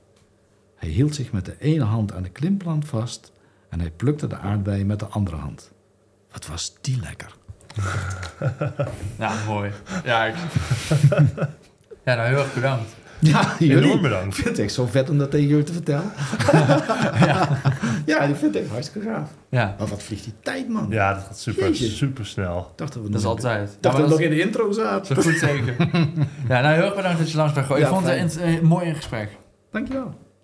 Hij hield zich met de ene hand aan de klimplant vast en hij plukte de aardbei met de andere hand. Wat was die lekker? Ja, mooi. Ja, ik... ja nou heel erg bedankt. Ja, Enorm bedankt. Ik vind het echt zo vet om dat tegen jullie te vertellen. ja. die vind ik echt hartstikke gaaf. Ja, Maar wat vliegt die tijd, man? Ja, dat gaat super, Jeetje. super snel. Ik dacht dat we dat is nog, altijd. ik dacht Ja, dat we nog in de intro zaten. is zo goed zeker. Ja, nou heel erg bedankt dat je langs bent geweest. Ik Ja, vond het fijn. een, een mooi in gesprek. Dankjewel.